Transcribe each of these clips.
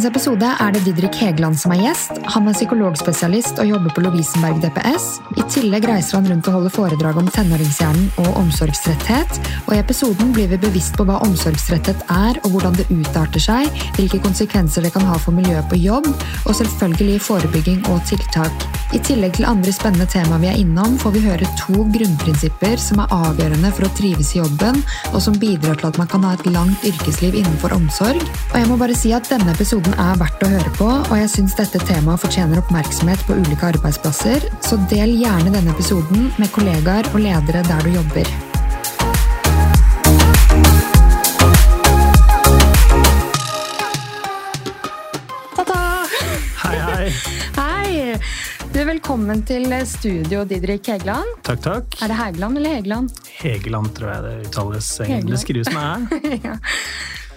dagens episode er det Didrik Hegeland som er gjest. Han er psykologspesialist og jobber på Lovisenberg DPS. I tillegg reiser han rundt og holder foredrag om tenåringshjernen og omsorgsretthet. Og I episoden blir vi bevisst på hva omsorgsretthet er, og hvordan det utarter seg, hvilke konsekvenser det kan ha for miljøet på jobb, og selvfølgelig forebygging og tiltak. I tillegg til andre spennende temaer vi er innom, får vi høre to grunnprinsipper som er avgjørende for å trives i jobben, og som bidrar til at man kan ha et langt yrkesliv innenfor omsorg. Og jeg må bare si at denne episoden er verdt å høre på, og jeg syns dette temaet fortjener oppmerksomhet på ulike arbeidsplasser, så del gjerne denne episoden med kollegaer og ledere der du jobber. Ta-ta! Hei, hei. Hei! Du, velkommen til studio, Didrik Hegeland. Takk, takk. Er det Hegeland eller Hegeland? Hegeland, tror jeg det uttales. Hegeland. Det skrives med æ. ja.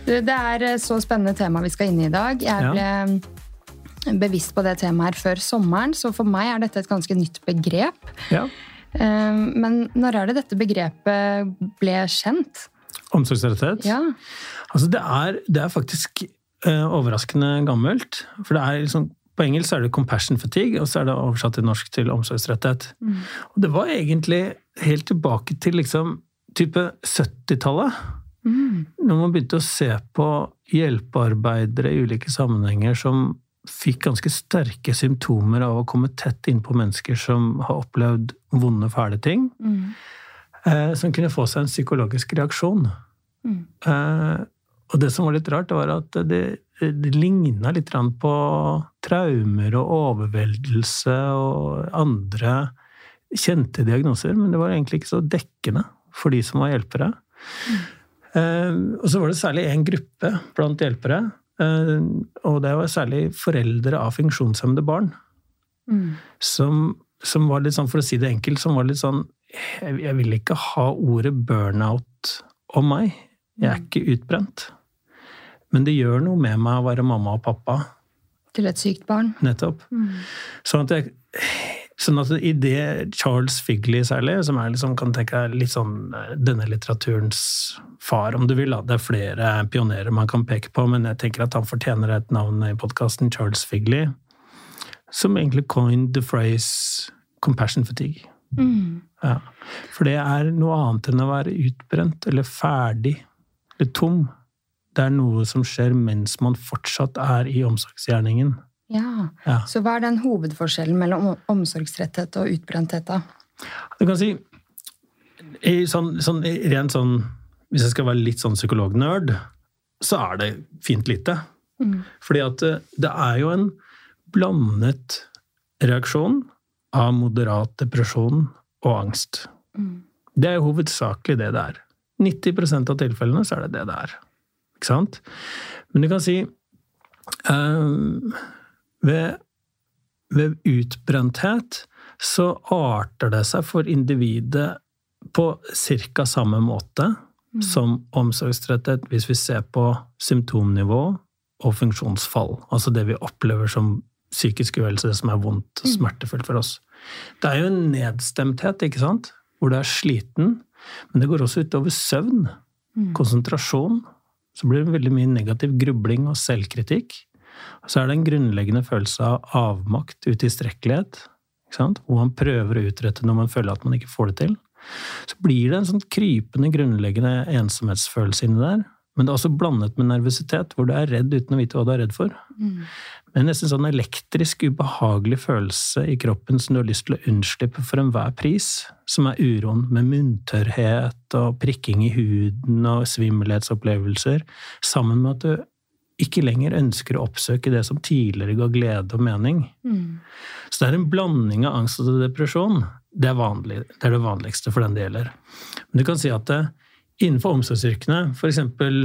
Det er eh, så spennende tema vi skal inn i i dag. Jeg ble ja. bevisst på det temaet her før sommeren, så for meg er dette et ganske nytt begrep. Ja. Eh, Men når er det dette begrepet ble kjent? Omsorgsrettighet. Ja. Altså, det er, det er faktisk eh, overraskende gammelt. For det er liksom, på engelsk er det 'compassion fatigue', og så er det oversatt til norsk til omsorgsretthet. Og det var egentlig helt tilbake til liksom type 70-tallet. Mm. Når man begynte å se på hjelpearbeidere i ulike sammenhenger som fikk ganske sterke symptomer av å komme tett innpå mennesker som har opplevd vonde, fæle ting, Mm. eh, som kunne få seg en psykologisk reaksjon. Mm. Eh, og det som var litt rart, var at det, det ligna litt på traumer og overveldelse og andre kjente diagnoser, men det var egentlig ikke så dekkende for de som var hjelpere. Eh, og så var det særlig én gruppe blant hjelpere, eh, og det var særlig foreldre av funksjonshemmede barn, Mm. som, som var litt sånn, for å si det enkelt, som var litt sånn Jeg, jeg vil ikke ha ordet burnout om meg. Jeg er ikke utbrent. Men det gjør noe med meg å være mamma og pappa, Til et sykt barn. nettopp. Mm. Sånn at, jeg, sånn at i det Charles Figley særlig, som er liksom, kan tenke deg litt sånn eh, denne litteraturens far, om du vil. Det er flere pionerer man kan peke på, men jeg tenker at han fortjener et navn i podkasten, Charles Figley, som egentlig coined the phrase compassion fatigue. Mm. Ja. For det er noe annet enn å være utbrent eller ferdig eller tom. Det er noe som skjer mens man fortsatt er i omsorgsgjerningen. Ja. Ja. Så hva er den hovedforskjellen mellom omsorgsretthet og utbrenthet, da? Du kan si i sånn, sånn, i rent sånn Hvis jeg skal være litt sånn psykolognerd, så er det fint lite. Mm. Fordi at det, det er jo en blandet reaksjon av moderat depresjon og angst. Mm. Det er jo hovedsakelig det det er. 90 av tilfellene så er det det det er. Ikke sant? Men du kan si eh, ved, ved utbrenthet så arter det seg for individet på ca. samme måte som omsorgstretthet hvis vi ser på symptomnivå og funksjonsfall. Altså det vi opplever som psykisk uhelse, det som er vondt og smertefullt for oss. Det er jo en nedstemthet, ikke sant? Hvor du er sliten, men det går også utover søvn, konsentrasjon. Så blir det veldig mye negativ grubling og selvkritikk. Så er det en grunnleggende følelse av avmakt, utilstrekkelighet, hvor man prøver å utrette når man føler at man ikke får det til. Så blir det en sånn krypende, grunnleggende ensomhetsfølelse inni der. Men det er også blandet med nervøsitet, hvor du er redd uten å vite hva du er redd for. Mm. Men nesten sånn elektrisk, ubehagelig følelse i kroppen som du har lyst til å unnslippe for enhver pris. Som er uroen med munntørrhet og prikking i huden og svimmelhetsopplevelser. Sammen med at du ikke lenger ønsker å oppsøke det som tidligere ga glede og mening. Mm. Så det er en blanding av angst og depresjon. Det er, vanlig, det er det vanligste for den det gjelder. Men du kan si at det, innenfor omsorgsyrkene, eksempel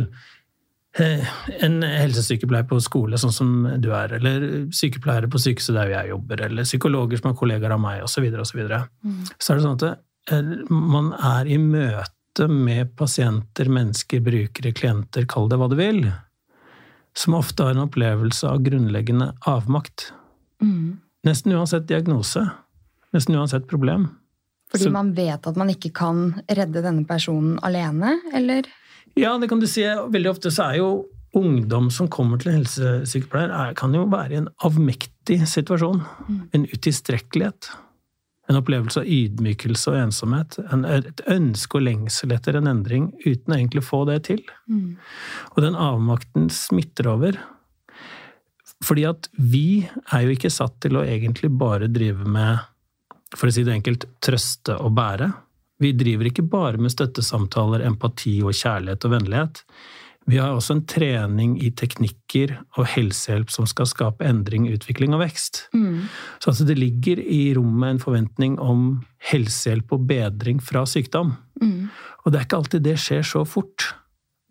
eh, en helsesykepleier på skole, sånn som du er, eller sykepleiere på sykehuset der jeg jobber, eller psykologer som er kollegaer av meg, osv., så, videre, Mm. så er det sånn at det, eh, man er i møte med pasienter, mennesker, brukere, klienter, kall det hva du vil, som ofte har en opplevelse av grunnleggende avmakt. Mm. Nesten uansett diagnose. Nesten uansett problem. Fordi Så- man vet at man ikke kan redde denne personen alene, eller? Ja, det kan du si. Veldig ofte så er jo ungdom som kommer til helsesykepleier, er, kan jo være i en avmektig situasjon. En utilstrekkelighet. En opplevelse av ydmykelse og ensomhet. En, et ønske og lengsel etter en endring uten å egentlig få det til. Og den avmakten smitter over. Fordi at vi er jo ikke satt til å egentlig bare drive med, for å si det enkelt, trøste og bære. Vi driver ikke bare med støttesamtaler, empati og kjærlighet og vennlighet. Vi har også en trening i teknikker og helsehjelp som skal skape endring, utvikling og vekst. Mm. Så altså det ligger i rommet en forventning om helsehjelp og bedring fra sykdom. Mm. Og det er ikke alltid det skjer så fort.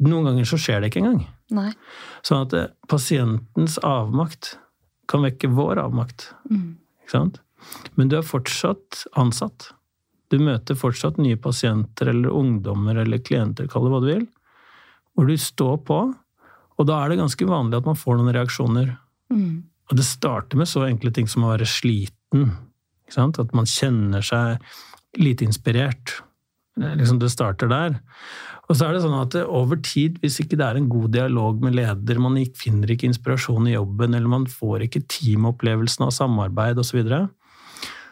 Noen ganger så skjer det ikke engang. Nei. Sånn at eh, pasientens avmakt kan vekke vår avmakt. Mm. Ikke sant? Men du er fortsatt ansatt. Du møter fortsatt nye pasienter eller ungdommer eller klienter, kall det hva du vil, hvor du står på, og da er det ganske vanlig at man får noen reaksjoner. Mm. Og det starter med så enkle ting som å være sliten. Ikke sant? At man kjenner seg lite inspirert. Det er Liksom det starter der. Og så er det sånn at over tid, hvis ikke det er en god dialog med leder, man ikke- finner ikke inspirasjon i jobben, eller man får ikke teamopplevelsen av samarbeid osv., så, videre,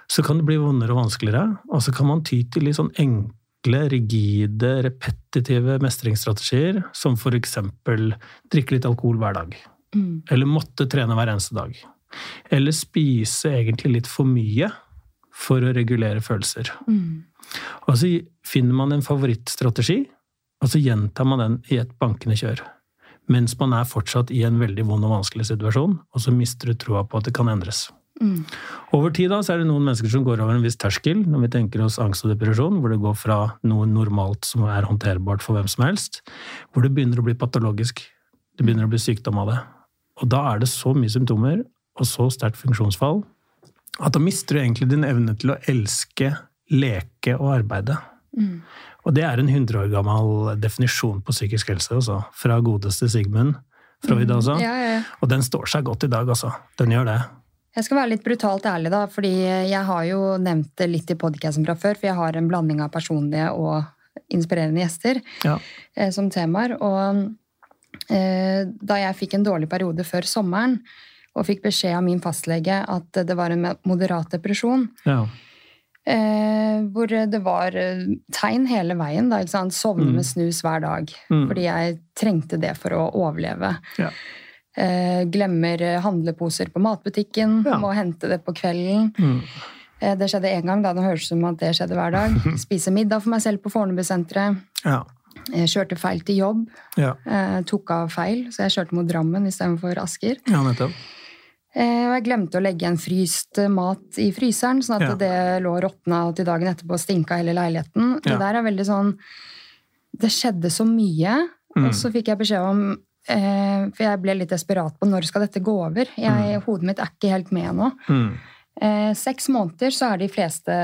så kan det bli vondere og vanskeligere. Og så kan man ty til litt sånn enkle, rigide, repetitive mestringsstrategier, som for eksempel drikke litt alkohol hver dag. Mm. Eller måtte trene hver eneste dag. Eller spise egentlig litt for mye for å regulere følelser. Mm. Og så finner man en favorittstrategi, og så gjentar man den i et bankende kjør. Mens man er fortsatt i en veldig vond og vanskelig situasjon, og så mister du troa på at det kan endres. Mm. Over tid da, så er det noen mennesker som går over en viss terskel, når vi tenker oss angst og depresjon, hvor det går fra noe normalt som er håndterbart for hvem som helst, hvor det begynner å bli patologisk. Det begynner å bli sykdom av det. Og da er det så mye symptomer, og så sterkt funksjonsfall, at da mister du egentlig din evne til å elske, leke og arbeide. Mm. Og det er en 100 år gammel definisjon på psykisk helse, altså. Fra godeste Sigmund Freud, altså. Ja, ja, ja. Og den står seg godt i dag, altså. Den gjør det. Jeg skal være litt brutalt ærlig, da, fordi jeg har jo nevnt det litt i podcasten fra før, for jeg har en blanding av personlige og inspirerende gjester Ja. eh, som temaer. Og eh, da jeg fikk en dårlig periode før sommeren, og fikk beskjed av min fastlege at det var en moderat depresjon, ja. eh, hvor det var eh, tegn hele veien, da, sovne Mm. med snus hver dag, Mm. fordi jeg trengte det for å overleve. Ja. Eh, glemmer eh, handleposer på matbutikken, Ja. må hente det på kvelden. Mm. Eh, Det skjedde én gang, da. Det høres ut som at det skjedde hver dag. Spise middag for meg selv på Fornebusenteret. Ja. Kjørte feil til jobb. Ja. Eh, tok av feil, så jeg kjørte mot Drammen istedenfor Asker. ja, nettopp. Eh, og jeg glemte å legge igjen fryst mat i fryseren, sånn at Ja. det lå råtna til dagen etterpå og stinka hele leiligheten. Det der er veldig sånn Det skjedde så mye, Mm. og så fikk jeg beskjed om For jeg ble litt desperat på når skal dette gå over. Jeg, Hodet mitt er ikke helt med nå. Mm. Eh, seks måneder så er de fleste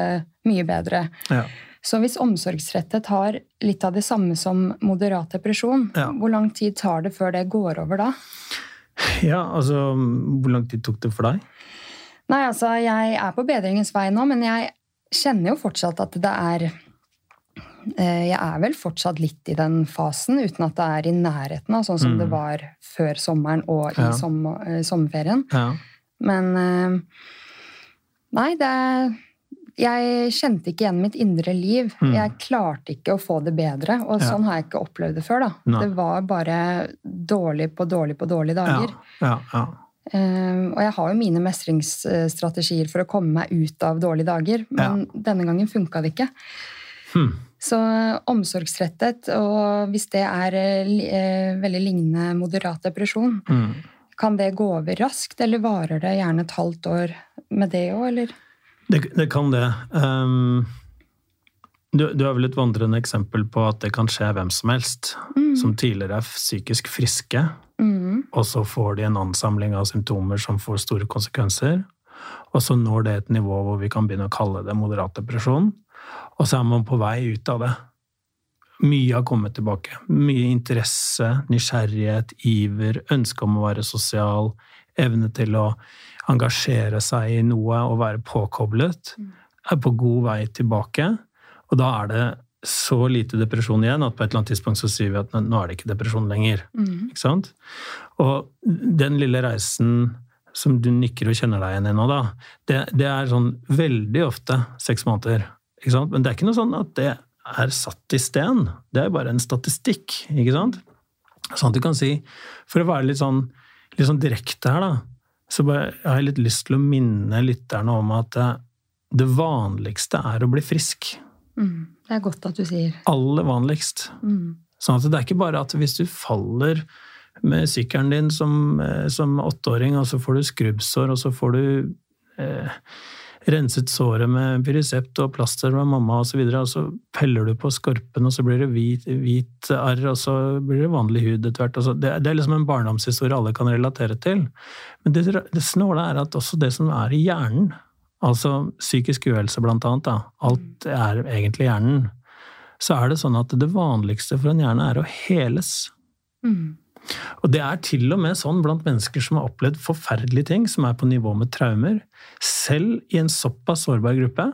mye bedre. Ja. Så hvis omsorgsrettet har litt av det samme som moderat depresjon, Ja. hvor lang tid tar det før det går over da? ja, altså Hvor lang tid tok det for deg? Nei, altså, jeg er på bedringens vei nå, men jeg kjenner jo fortsatt at det er eh, Jeg er vel fortsatt litt i den fasen, uten at det er i nærheten av sånn som Mm. det var før sommeren og i Ja. sommer, eh, sommerferien. Ja. Men eh, Nei, det er Jeg kjente ikke igjen mitt indre liv. Mm. Jeg klarte ikke å få det bedre, og Ja. sånn har jeg ikke opplevd det før. da. Det var bare dårlig på dårlig på dårlige dager. Ja. Ja. Eh, og jeg har jo mine mestringsstrategier for å komme meg ut av dårlige dager, men denne gangen funka det ikke. Hm. Så omsorgstretthet, og hvis det er eh, eh, veldig lignende moderat depresjon, Mm. kan det gå over raskt, eller varer det gjerne et halvt år med det òg, eller? Det, det kan det. Um, du, du er vel et vandrende eksempel på at det kan skje hvem som helst, som tidligere er psykisk friske, Mm. og så får de en ansamling av symptomer som får store konsekvenser. Og så når det et nivå hvor vi kan begynne å kalle det moderat depresjon. Og så er man på vei ut av det. Mye har kommet tilbake. Mye interesse, nysgjerrighet, iver, ønske om å være sosial, evne til å engasjere seg i noe og være påkoblet, er på god vei tilbake. Og da er det så lite depresjon igjen at på et eller annet tidspunkt så sier vi at nå er det ikke depresjon lenger. Mm. Ikke sant? Og den lille reisen som du nikker og kjenner deg igjen i nå, da, det, det er sånn veldig ofte seks måneder. Men det er ikke noe sånn at det er satt i sten. Det er bare en statistikk, ikke sant? Sånn at du kan si, for å være litt sånn, litt sånn direkte her, da, så bare, jeg har jeg litt lyst til å minne lytterne om at det, det vanligste er å bli frisk. Mm. Det er godt at du sier. Aller vanligst. Mm. Sånn at det er ikke bare at hvis du faller med sykkelen din som, eh, som åtteåring, og så får du skrubbsår, og så får du eh, renset såret med Pyrisept og plaster med mamma osv., og, og så peller du på skorpen, og så blir det hvit, hvit arr, og så blir det vanlig hud etter hvert. Altså, det, det, er liksom en barndomshistorie alle kan relatere til. Men det, det snåle er at også det som er i hjernen, altså psykisk uhelse blant annet, alt er egentlig hjernen, så er det sånn at det vanligste for en hjerne er å heles. Mm. Og det er til og med sånn blant mennesker som har opplevd forferdelige ting, som er på nivå med traumer. Selv i en såpass sårbar gruppe,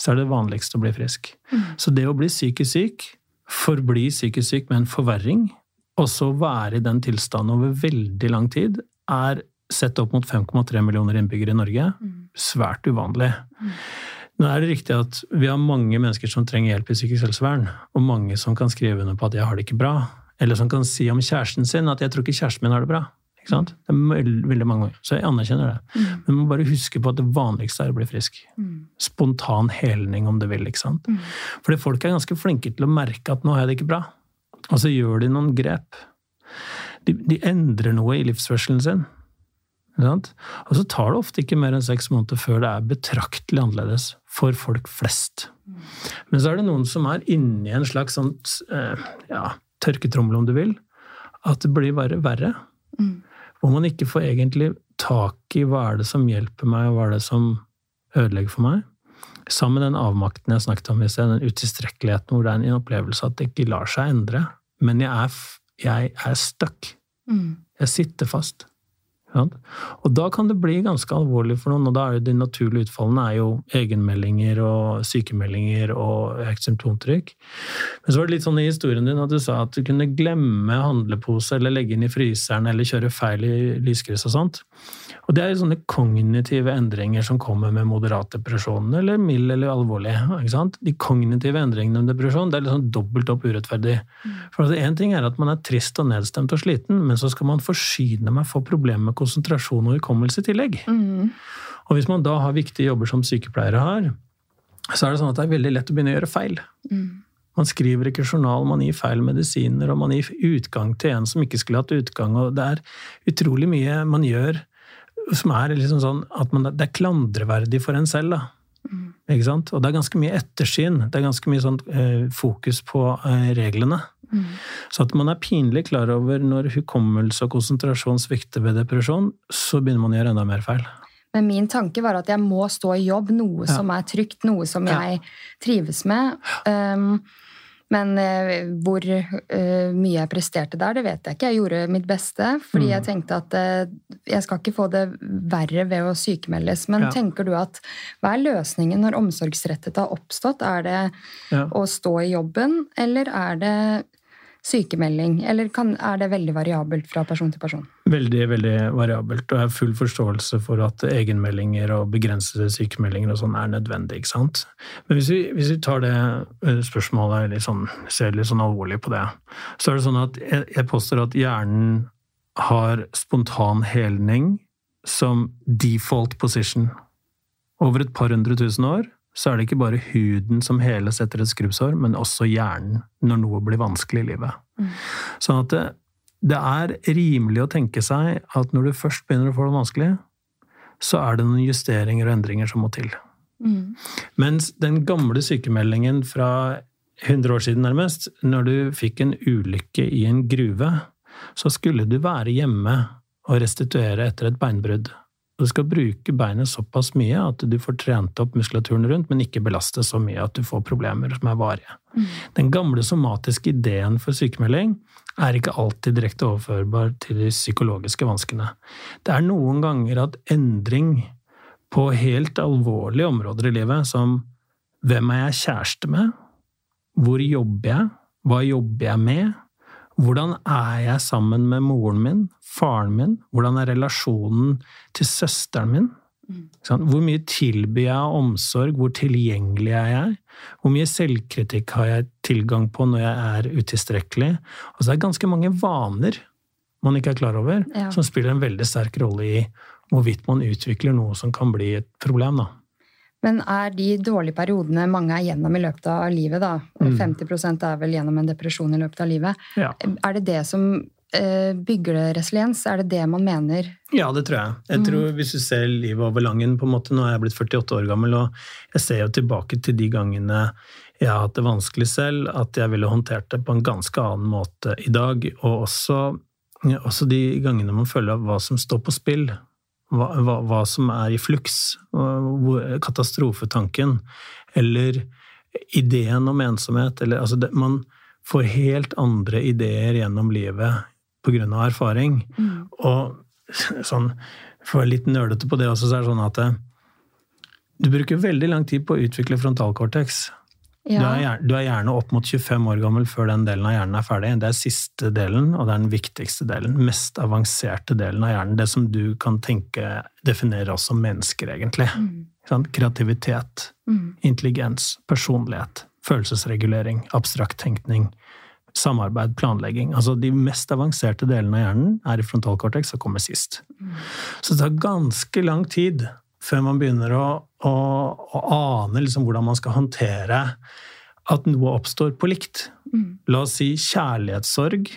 så er det vanligst å bli frisk. Mm. Så det å bli psykisk syk, forbli psykisk syk med en forverring, og så være i den tilstanden over veldig lang tid, er sett opp mot 5,3 millioner innbyggere i Norge Mm. svært uvanlig. Nå er det riktig at vi har mange mennesker som trenger hjelp i psykisk helsevern, og mange som kan skrive under på at 'jeg har det ikke bra', eller som kan si om kjæresten sin at 'jeg tror ikke kjæresten min har det bra'. Ikke sant? Det er veldig, mange ganger. Så jeg anerkjenner det. Mm. Men man må bare huske på at det vanligste er å bli frisk. Mm. Spontan helning, om du vil. ikke sant? Mm. Fordi folk er ganske flinke til å merke at 'nå har jeg det ikke bra'. Og så gjør de noen grep. De, de endrer noe i livsførselen sin. Ikke sant? Og så tar det ofte ikke mer enn seks måneder før det er betraktelig annerledes for folk flest. Men så er det noen som er inni en slags sånt eh, ja, tørketrommel, om du vil. At det blir bare verre. Mm. Hvor man ikke får egentlig tak i hva er det som hjelper meg, og hva er det som ødelegger for meg. Sammen med den avmakten jeg snakket om i sted, den utilstrekkeligheten hvor det er en opplevelse at det ikke lar seg endre. Men jeg er, jeg er stuck. Mm. Jeg sitter fast. Ja. Og da kan det bli ganske alvorlig for noen, og da er jo de naturlige utfallene er jo egenmeldinger og sykemeldinger og høyt symptomtrykk. Men så var det litt sånn i historien din at du sa at du kunne glemme handlepose eller legge inn i fryseren eller kjøre feil i lyskryss og sånt. Og det er jo sånne kognitive endringer som kommer med moderat depresjon, eller mild eller alvorlig. De kognitive endringene med depresjon det er liksom dobbelt opp urettferdig. For altså, En ting er at man er trist og nedstemt og sliten, men så skal man forsyne meg for problemer med konsentrasjon og hukommelse i tillegg. Mm. Og hvis man da har viktige jobber som sykepleiere har, så er det sånn at det er veldig lett å begynne å gjøre feil. Mm. Man skriver ikke journal, man gir feil medisiner, og man gir utgang til en som ikke skulle hatt utgang. og Det er utrolig mye man gjør som er liksom sånn at man, det er klandreverdig for en selv. da. Mm. Ikke sant? Og det er ganske mye ettersyn. Det er ganske mye sånn eh, fokus på eh, reglene. Mm. Så at man er pinlig klar over når hukommelse og konsentrasjon svikter ved depresjon, så begynner man å gjøre enda mer feil. Men min tanke var at jeg må stå i jobb, noe Ja. som er trygt, noe som Ja. jeg trives med. Um, men eh, hvor eh, mye jeg presterte der, det vet jeg ikke. Jeg gjorde mitt beste, fordi Mm. jeg tenkte at eh, jeg skal ikke få det verre ved å sykemeldes. Men Ja. tenker du at hva er løsningen når omsorgsrettet har oppstått? Er det Ja. å stå i jobben, eller er det sykemelding? Eller kan, er det veldig variabelt fra person til person? Veldig veldig variabelt, og jeg har full forståelse for at egenmeldinger og begrensede sykemeldinger og sånn er nødvendig. ikke sant? Men hvis vi, hvis vi tar det eh, spørsmålet litt sånn, ser litt sånn alvorlig på det, så er det sånn at jeg, jeg påstår at hjernen har spontan helning som default position. Over et par hundre tusen år så er det ikke bare huden som heles etter et skrubbsår, men også hjernen når noe blir vanskelig i livet. Mm. Sånn at det, det er rimelig å tenke seg at når du først begynner å få det vanskelig, så er det noen justeringer og endringer som må til. Mm. Mens den gamle sykemeldingen fra 100 år siden nærmest, når du fikk en ulykke i en gruve, så skulle du være hjemme og restituere etter et beinbrudd. Du skal bruke beinet såpass mye at du får trent opp muskulaturen rundt, men ikke belaste så mye at du får problemer som er varige. Mm. Den gamle somatiske ideen for sykemelding er ikke alltid direkte overførbar til de psykologiske vanskene. Det er noen ganger at endring på helt alvorlige områder i livet, som hvem er jeg kjæreste med, Hvor jobber jeg? Hva jobber jeg med? Hvordan er jeg sammen med moren min, faren min? Hvordan er relasjonen til søsteren min? Hvor mye tilbyr jeg av omsorg? Hvor tilgjengelig er jeg? Hvor mye selvkritikk har jeg tilgang på når jeg er utilstrekkelig? Altså det er ganske mange vaner man ikke er klar over, ja. som spiller en veldig sterk rolle i hvorvidt man utvikler noe som kan bli et problem. da. Men er de dårlige periodene mange er gjennom i løpet av livet, da, og 50% er vel gjennom en depresjon i løpet av livet, ja. er det det som eh, bygger det resiliens? Er det det man mener? Ja, det tror jeg. Jeg tror mm. Hvis du ser livet over langen på en måte, Nå er jeg blitt 48 år gammel, og jeg ser jo tilbake til de gangene jeg har hatt det vanskelig selv, at jeg ville håndtert det på en ganske annen måte i dag. Og også, også de gangene man føler hva som står på spill hva, hva, hva som er i fluks. Katastrofetanken. Eller ideen om ensomhet. Eller, altså det, man får helt andre ideer gjennom livet pga. erfaring. Mm. Og sånn, for å være litt nølete på det også, så er det sånn at det, du bruker veldig lang tid på å utvikle frontalkortex. Ja. Du, er gjerne, du, er gjerne, opp mot 25 år gammel før den delen av hjernen er ferdig. Det er siste delen, og det er den viktigste delen. Mest avanserte delen av hjernen. Det som du kan tenke definerer oss som mennesker, egentlig. Mm. Kreativitet, mm. intelligens, personlighet, følelsesregulering, abstrakt tenkning, samarbeid, planlegging. Altså De mest avanserte delene av hjernen er i frontalkortex og kommer sist. Mm. Så det tar ganske lang tid før man begynner å, å, å ane liksom hvordan man skal håndtere at noe oppstår på likt. Mm. La oss si kjærlighetssorg.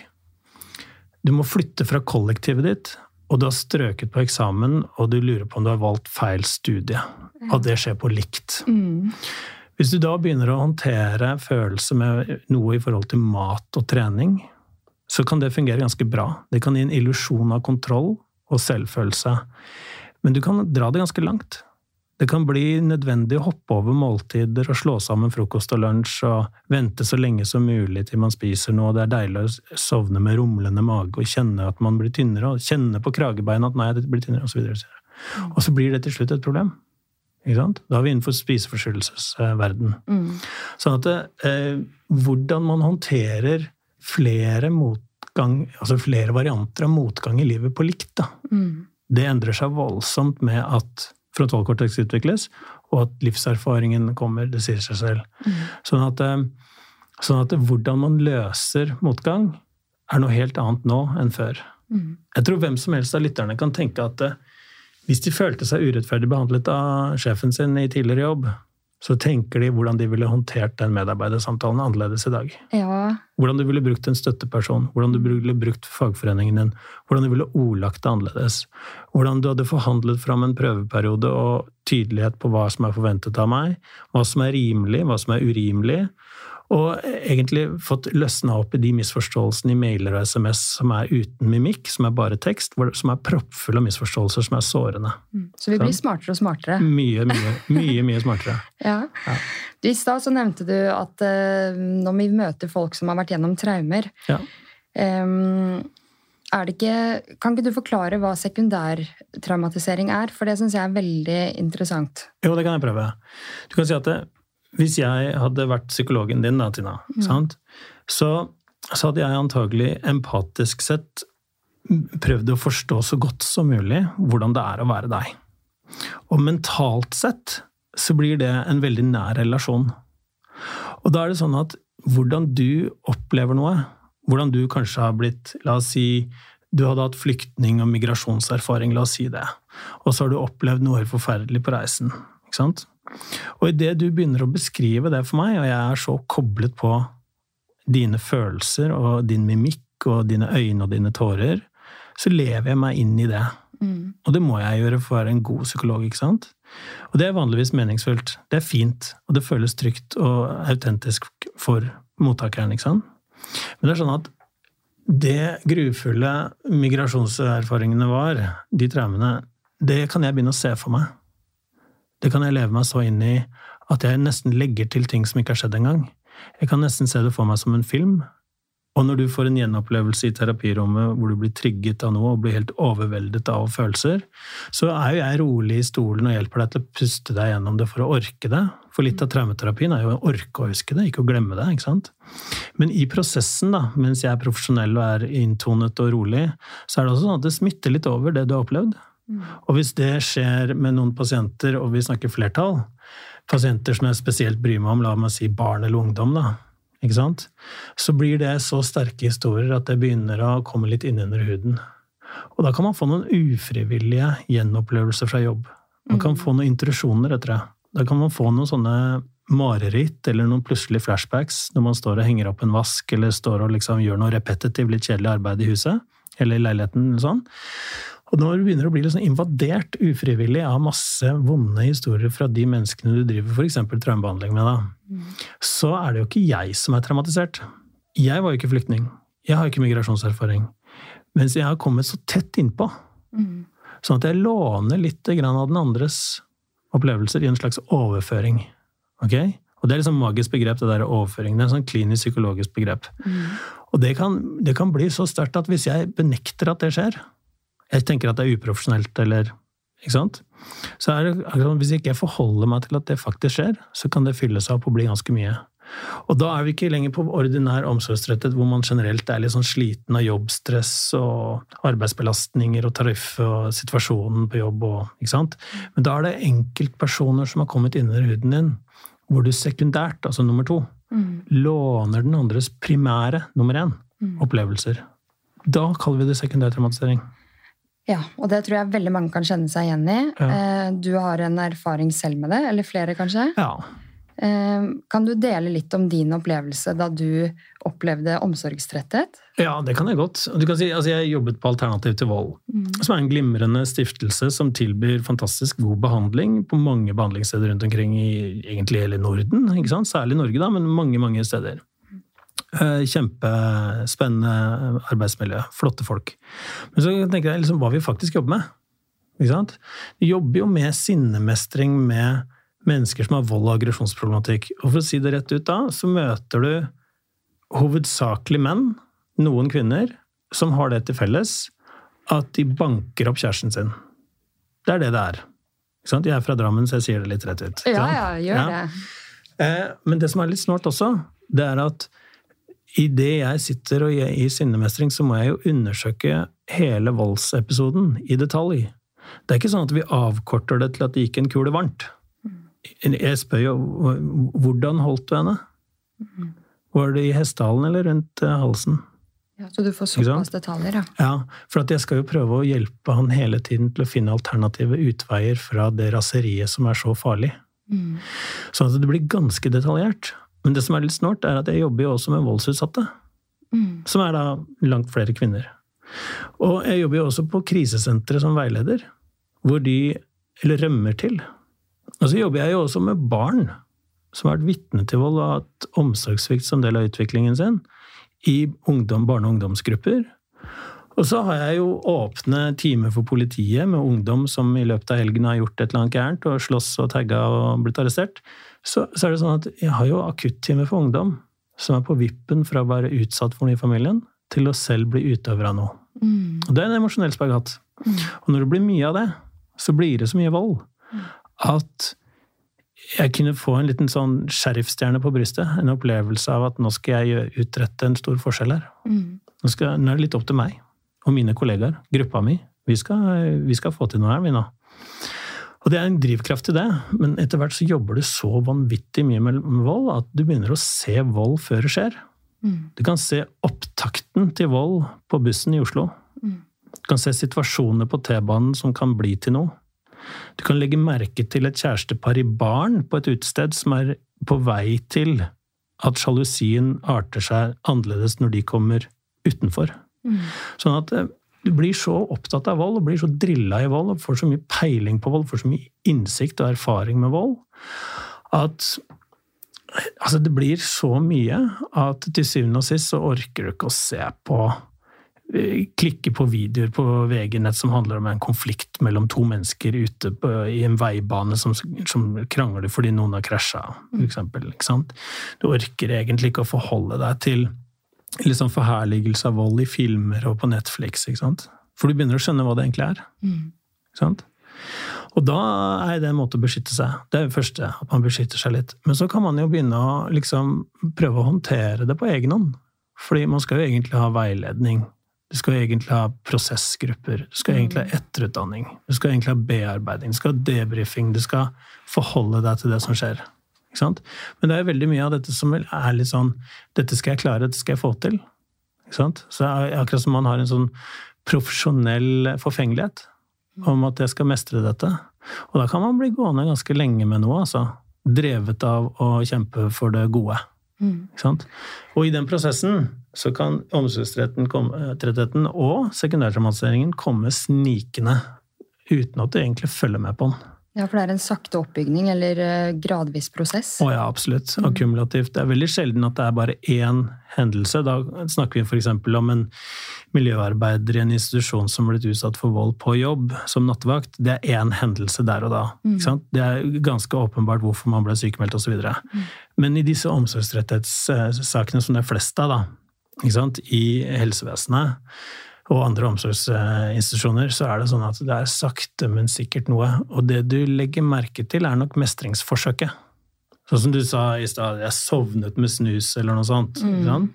Du må flytte fra kollektivet ditt, og du har strøket på eksamen, og du lurer på om du har valgt feil studie. At det skjer på likt. Mm. Hvis du da begynner å håndtere følelser med noe i forhold til mat og trening, så kan det fungere ganske bra. Det kan gi en illusjon av kontroll og selvfølelse. Men du kan dra det ganske langt. Det kan bli nødvendig å hoppe over måltider og slå sammen frokost og lunsj og vente så lenge som mulig til man spiser noe. Det er deilig å sovne med rumlende mage og kjenne at man blir tynnere, og kjenne på kragebeina at nei, det blir tynnere, osv. Og, så og så blir det til slutt et problem. Ikke sant? Da er vi innenfor spiseforstyrrelsesverden. Mm. Sånn at eh, hvordan man håndterer flere motgang, altså flere varianter av motgang i livet på likt, da. Mm det endrer seg voldsomt med at frontalkortex utvikles, og at livserfaringen kommer. Det sier seg selv. Mm. Sånn, at, eh, sånn, at, hvordan man løser motgang, er noe helt annet nå enn før. Mm. Jeg tror hvem som helst av lytterne kan tenke at eh, hvis de følte seg urettferdig behandlet av sjefen sin i tidligere jobb, så tenker de hvordan de ville håndtert den medarbeidersamtalen annerledes i dag. Ja. Hvordan du ville brukt en støtteperson, hvordan du ville brukt fagforeningen din, hvordan du ville ordlagt det annerledes. Hvordan du hadde forhandlet fram en prøveperiode og tydelighet på hva som er forventet av meg, hva som er rimelig, hva som er urimelig, og egentlig fått løsna opp i de misforståelsene i mailer og SMS som er uten mimikk, som er bare tekst, som er proppfulle av misforståelser som er sårende. Mm. Så vi blir så, smartere og smartere? Mye, mye, mye, mye smartere. ja. ja. I stad så nevnte du at uh, når vi møter folk som har vært gjennom traumer ja. um, er det ikke, kan ikke du forklare hva sekundærtraumatisering er? For det syns jeg er veldig interessant. Jo, det kan jeg prøve. Du kan si at det, hvis jeg hadde vært psykologen din, da, Tina, mm. så, så, hadde jeg antagelig empatisk sett prøvd å forstå så godt som mulig hvordan det er å være deg. Og mentalt sett så blir det en veldig nær relasjon. Og da er det sånn at hvordan du opplever noe, hvordan du kanskje har blitt La oss si du hadde hatt flyktning- og migrasjonserfaring, la oss si det, og så har du opplevd noe forferdelig på reisen. ikke sant? Og idet du begynner å beskrive det for meg, og jeg er så koblet på dine følelser og din mimikk og dine øyne og dine tårer, så lever jeg meg inn i det. Mm. Og det må jeg gjøre for å være en god psykolog, ikke sant? Og det er vanligvis meningsfullt. Det er fint, og det føles trygt og autentisk for mottakeren, ikke sant? Men det er sånn at det grufulle migrasjonserfaringene var, de traumene, det kan jeg begynne å se for meg. Det kan jeg leve meg så inn i at jeg nesten legger til ting som ikke har skjedd engang. Jeg kan nesten se det for meg som en film. Og når du får en gjenopplevelse i terapirommet hvor du blir trigget av noe og blir helt overveldet av følelser, så er jo jeg rolig i stolen og hjelper deg til å puste deg gjennom det for å orke det. For litt av traumeterapien er jo å orke å huske det, ikke å glemme det. ikke sant? Men i prosessen, da, mens jeg er profesjonell og er inntonet og rolig, så er det også sånn at det smitter litt over det du har opplevd. Og hvis det skjer med noen pasienter, og vi snakker flertall, pasienter som jeg spesielt bryr meg om, la meg si barn eller ungdom, da, ikke sant? så blir det så sterke historier at det begynner å komme litt innunder huden. Og da kan man få noen ufrivillige gjenopplevelser fra jobb. Man kan få noen intrusjoner etter det. Da kan man få noen sånne mareritt eller noen plutselige flashbacks når man står og henger opp en vask eller står og liksom gjør noe repetitivt, litt kjedelig arbeid i huset eller i leiligheten. eller sånn. Og når du begynner å bli liksom invadert ufrivillig av masse vonde historier fra de menneskene du driver f.eks. traumebehandling med, da, mm. så er det jo ikke jeg som er traumatisert. Jeg var jo ikke flyktning. Jeg har ikke migrasjonserfaring. Mens jeg har kommet så tett innpå. Mm. Sånn at jeg låner litt av den andres opplevelser i en slags overføring. Okay? Og det er liksom magisk begrep, det der overføring. Det er et sånn klinisk psykologisk begrep. Mm. Og det kan, det kan bli så sterkt at hvis jeg benekter at det skjer, jeg tenker at det er uprofesjonelt, eller ikke sant? Så er det, hvis ikke jeg forholder meg til at det faktisk skjer, så kan det fylle seg opp og bli ganske mye. Og da er vi ikke lenger på ordinær omsorgsrettet, hvor man generelt er litt sånn sliten av jobbstress og arbeidsbelastninger og tariff og situasjonen på jobb og Ikke sant? Men da er det enkeltpersoner som har kommet innunder huden din, hvor du sekundært, altså nummer to, mm. låner den andres primære, nummer én, mm. opplevelser. Da kaller vi det sekundær traumatisering. Ja, og det tror jeg veldig mange kan kjenne seg igjen i. Ja. Eh, du har en erfaring selv med det, eller flere kanskje? Ja. Eh, kan du dele litt om din opplevelse da du opplevde omsorgstretthet? Ja, det kan jeg godt. Du kan si, altså jeg jobbet på Alternativ til vold, mm. som er en glimrende stiftelse som tilbyr fantastisk god behandling på mange behandlingssteder rundt omkring i egentlig hele Norden. Særlig Norge, da, men mange, mange steder. Eh, kjempespennende arbeidsmiljø. Flotte folk. Men så tenker jeg liksom hva vi faktisk jobber med. Ikke sant? Vi jobber jo med sinnemestring med mennesker som har vold- og aggresjonsproblematikk. Og for å si det rett ut da, så møter du hovedsakelig menn, noen kvinner, som har det til felles at de banker opp kjæresten sin. Det er det det er. Jeg er fra Drammen, så jeg sier det litt rett ut. Ja, ja, gjør ja. det. Eh, men det som er litt snålt også, det er at Idet jeg sitter og i sinnemestring, så må jeg jo undersøke hele voldsepisoden i detalj. Det er ikke sånn at vi avkorter det til at det gikk en kule varmt. Jeg spør jo hvordan holdt du henne? Var det i hestehalen eller rundt eh, halsen? Ja, Så du får såpass detaljer, ja. Ja, for jeg skal jo prøve å hjelpe han hele tiden til å finne alternative utveier fra det raseriet som er så farlig. Mm. Sånn at det blir ganske detaljert. Men det som er litt snålt, er at jeg jobber jo også med voldsutsatte. Mm. Som er da langt flere kvinner. Og jeg jobber jo også på krisesentre som veileder, hvor de eller rømmer til. Og så jobber jeg jo også med barn som har vært vitne til vold og hatt omsorgssvikt som del av utviklingen sin, i ungdom, barne- og ungdomsgrupper. Og så har jeg jo åpne timer for politiet med ungdom som i løpet av helgen har gjort et eller annet gærent og slåss og tagga og blitt arrestert så, så, er det sånn at jeg har jo akuttime for ungdom som er på vippen fra å være utsatt for noe i familien, til å selv bli utøver av noe. Mm. Og det er en emosjonell spagatt. Mm. Og når det blir mye av det, så blir det så mye vold at jeg kunne få en liten sånn sheriffstjerne på brystet. En opplevelse av at nå skal jeg utrette en stor forskjell her. Mm. Nå, skal, nå, er det litt opp til meg og mine kollegaer, gruppa mi. Vi skal, vi skal få til noe her, vi nå. Og det er en drivkraft til det, men etter hvert så jobber du så vanvittig mye med vold at du begynner å se vold før det skjer. Mm. Du kan se opptakten til vold på bussen i Oslo. Mm. Du kan se situasjoner på T-banen som kan bli til noe. Du kan legge merke til et kjærestepar i baren på et utested som er på vei til at sjalusien arter seg annerledes når de kommer utenfor. Mm. Sånn at eh, du blir så opptatt av vold og blir så drilla i vold og får så mye peiling på vold, får så mye innsikt og erfaring med vold, at altså det blir så mye at til syvende og sist så orker du ikke å se på eh, Klikke på videoer på VG-nett som handler om en konflikt mellom to mennesker ute på, i en veibane som, som, krangler fordi noen har krasja, f.eks. Du orker egentlig ikke å forholde deg til sånn forherligelse av vold i filmer og på Netflix. ikke sant? For du begynner å skjønne hva det egentlig er. Mm. Ikke sant? Og da er det en måte å beskytte seg. Det er det første, at man beskytter seg litt. Men så kan man jo begynne å liksom prøve å håndtere det på egen hånd. Fordi man skal jo egentlig ha veiledning. Du skal jo egentlig ha prosessgrupper. Du skal egentlig ha etterutdanning. Du skal egentlig ha bearbeiding. Du skal ha debrifing. Du skal forholde deg til det som skjer. Men det er veldig mye av dette som er litt sånn Dette skal jeg klare, dette skal jeg få til. Så akkurat som man har en sånn profesjonell forfengelighet om at jeg skal mestre dette. Og da kan man bli gående ganske lenge med noe, altså. Drevet av å kjempe for det gode. Mm. Og i den prosessen så kan omsorgstrettheten og sekundærtraumatiseringen komme snikende uten at du egentlig følger med på den. Ja, for det er en sakte oppbygning, eller eh, gradvis prosess. Å ja, absolutt. Akkumulativt. Det er veldig sjelden at det er bare én hendelse. Da snakker vi f.eks. om en miljøarbeider i en institusjon som ble utsatt for vold på jobb som nattevakt. Det er én hendelse der og da. Ikke sant? Det er ganske åpenbart hvorfor man ble sykemeldt osv. Mm. Men i disse omsorgsrettighetssakene som det er flest av, da, i helsevesenet, og andre omsorgsinstitusjoner, så er det sånn at det er sakte, men sikkert noe. Og det du legger merke til, er nok mestringsforsøket. Sånn som du sa i stad, jeg sovnet med snus, eller noe sånt. Mm.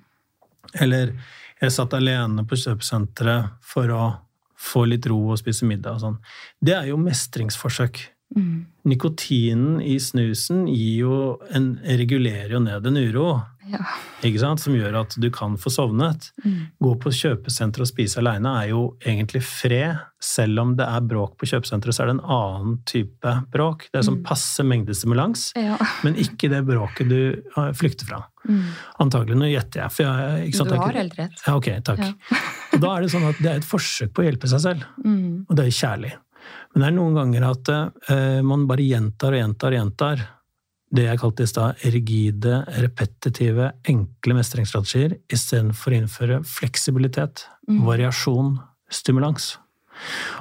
Eller jeg satt alene på kjøpesenteret for å få litt ro og spise middag og sånn. Det er jo mestringsforsøk. Mm. Nikotinen i snusen jo en, regulerer jo ned en uro. Ja. Ikke sant? Som gjør at du kan få sovnet. Mm. Gå på kjøpesenter og spise aleine er jo egentlig fred. Selv om det er bråk på kjøpesenteret, så er det en annen type bråk. Det er sånn passe mengdestimulans, Ja. men ikke det bråket du eh, flykter fra. Mm. Antagelig. Nå gjetter jeg. For jeg ikke sant, Du har helt rett. Ja, ok, takk. Ja. og da er det sånn at det er et forsøk på å hjelpe seg selv. Mm. Og det er kjærlig. Men det er noen ganger at uh, man bare gjentar og gjentar og gjentar det jeg kalte i stad rigide, repetitive, enkle mestringsstrategier istedenfor å innføre fleksibilitet, Mm. variasjon, stimulans.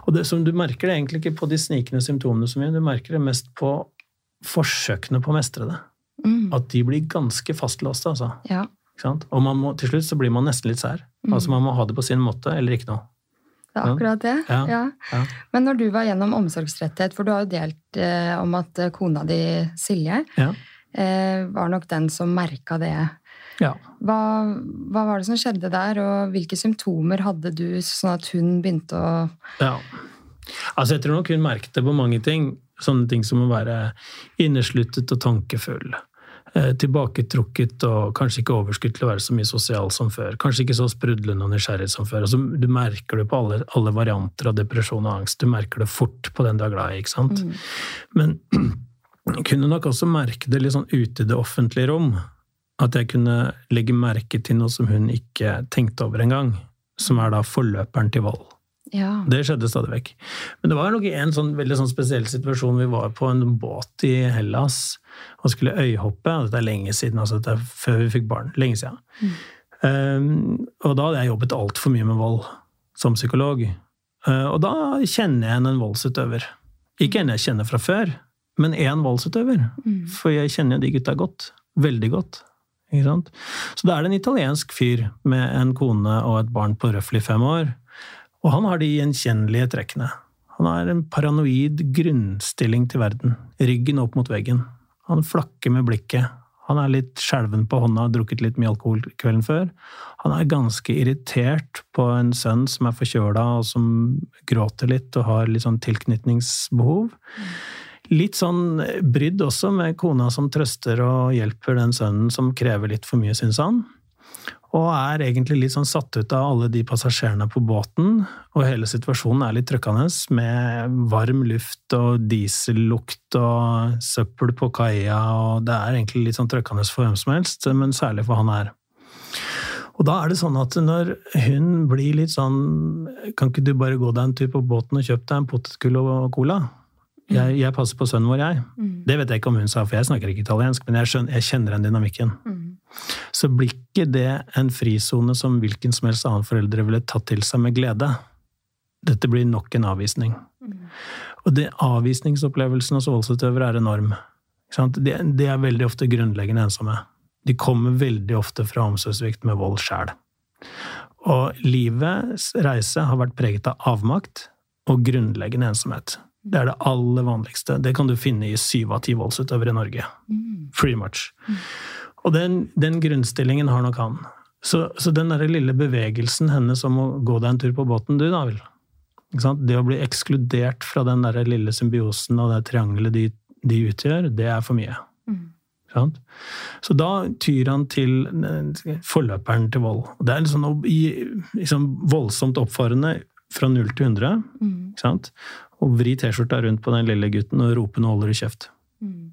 Og det som Du merker det egentlig ikke på de snikende symptomene så mye, du merker det mest på forsøkene på å mestre det. Mm. At de blir ganske fastlåste, altså. Ja. Og man må, til slutt så blir man nesten litt sær. Mm. Altså Man må ha det på sin måte, eller ikke noe. Det er akkurat det. Ja. Ja. Ja. Men når du var gjennom omsorgstretthet, for du har jo delt eh, om at eh, kona di, Silje, Ja. eh, var nok den som merka det. ja. Hva, hva var det som skjedde der, og hvilke symptomer hadde du, sånn at hun begynte å Ja. Altså, jeg tror nok hun merket det på mange ting. Sånne ting som å være innesluttet og tankefull. Eh, tilbaketrukket og kanskje ikke overskudd til å være så mye sosial som før. Kanskje ikke så sprudlende og nysgjerrig som før. Altså, du merker det på alle, alle varianter av depresjon og angst. Du merker det fort på den du er glad i. ikke sant? Men jeg kunne nok også merke det litt sånn ute i det offentlige rom. At jeg kunne legge merke til noe som hun ikke tenkte over engang. Som er da forløperen til vold. Ja. Det skjedde stadig vekk. Men det var nok en sånn veldig sånn spesiell situasjon. Vi var på en båt i Hellas og skulle øyhoppe. og Dette er lenge siden, altså dette er før vi fikk barn. Lenge siden. Um, og da hadde jeg jobbet altfor mye med vold som psykolog. Uh, og da kjenner jeg igjen en voldsutøver. Ikke en jeg kjenner fra før, men én voldsutøver. Mm. For jeg kjenner jo de gutta godt. Veldig godt. Ikke sant? Så da er det en italiensk fyr med en kone og et barn på røftlig fem år. Og han har de gjenkjennelige trekkene. Han har en paranoid grunnstilling til verden. Ryggen opp mot veggen. Han flakker med blikket. Han er litt skjelven på hånda, har drukket litt mye alkohol kvelden før. Han er ganske irritert på en sønn som er forkjøla og som gråter litt og har litt sånn tilknytningsbehov. Litt sånn brydd også med kona som trøster og hjelper den sønnen som krever litt for mye, syns han. Og er egentlig litt sånn satt ut av alle de passasjerene på båten. Og hele situasjonen er litt trøkkende, med varm luft og diesellukt og søppel på kaia. Og det er egentlig litt sånn trøkkende for hvem som helst, men særlig for han her. Og da er det sånn at når hun blir litt sånn Kan ikke du bare gå deg en tur på båten og kjøpe deg en potetgull og cola? Jeg, jeg passer på sønnen vår, jeg. Mm. Det vet jeg ikke om hun sa, for jeg snakker ikke italiensk, men jeg, skjønner, jeg kjenner den dynamikken. Mm. Så blir ikke det en frisone som hvilken som helst annen foreldre ville tatt til seg med glede. Dette blir nok en avvisning. Mm. Og det avvisningsopplevelsen hos voldsutøvere er enorm. De, de er veldig ofte grunnleggende ensomme. de kommer veldig ofte fra omsorgssvikt med vold sjæl. Og livets reise har vært preget av avmakt og grunnleggende ensomhet. Det er det aller vanligste. Det kan du finne i syv av ti voldsutøvere i Norge. Pretty much. Og den, den grunnstillingen har nok han. Så, så den der lille bevegelsen hennes om å gå deg en tur på båten, du, da vel. Det å bli ekskludert fra den der lille symbiosen og det triangelet de, de utgjør, det er for mye. Mm. Så da tyr han til eh, forløperen til vold. Det er liksom, liksom voldsomt oppfarende fra 0 til 100. Mm. Og vri T-skjorta rundt på den lille gutten og rope 'nå holder du kjeft'. Mm.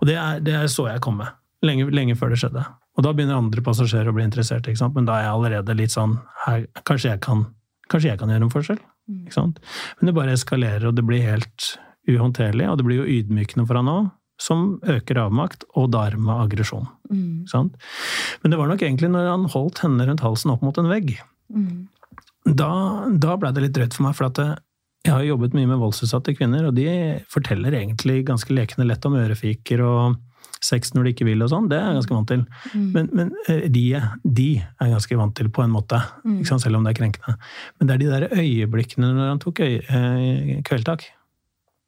Og det er, det så jeg kom med. Lenge, lenge, før det skjedde. Og da begynner andre passasjerer å bli interessert, men da er jeg allerede litt sånn her, kanskje, jeg kan, kanskje, jeg kan, gjøre en forskjell? Mm. Men det bare eskalerer, og det blir helt uhåndterlig. Og det blir jo ydmykende for han òg, som øker avmakt, og dermed aggresjon. Mm. Men det var nok egentlig når han holdt henne rundt halsen opp mot en vegg. Mm da, da blei det litt drøyt for meg, for at eh, jeg har jobbet mye med voldsutsatte kvinner, og de forteller egentlig ganske lekende lett om ørefiker og sex når de ikke vil og sånn. Det er jeg ganske vant til. Mm. Men, men eh, de, de, er ganske vant til på en måte, mm. selv om det er krenkende. Men det er de der øyeblikkene når han tok øye, eh, kveldtak.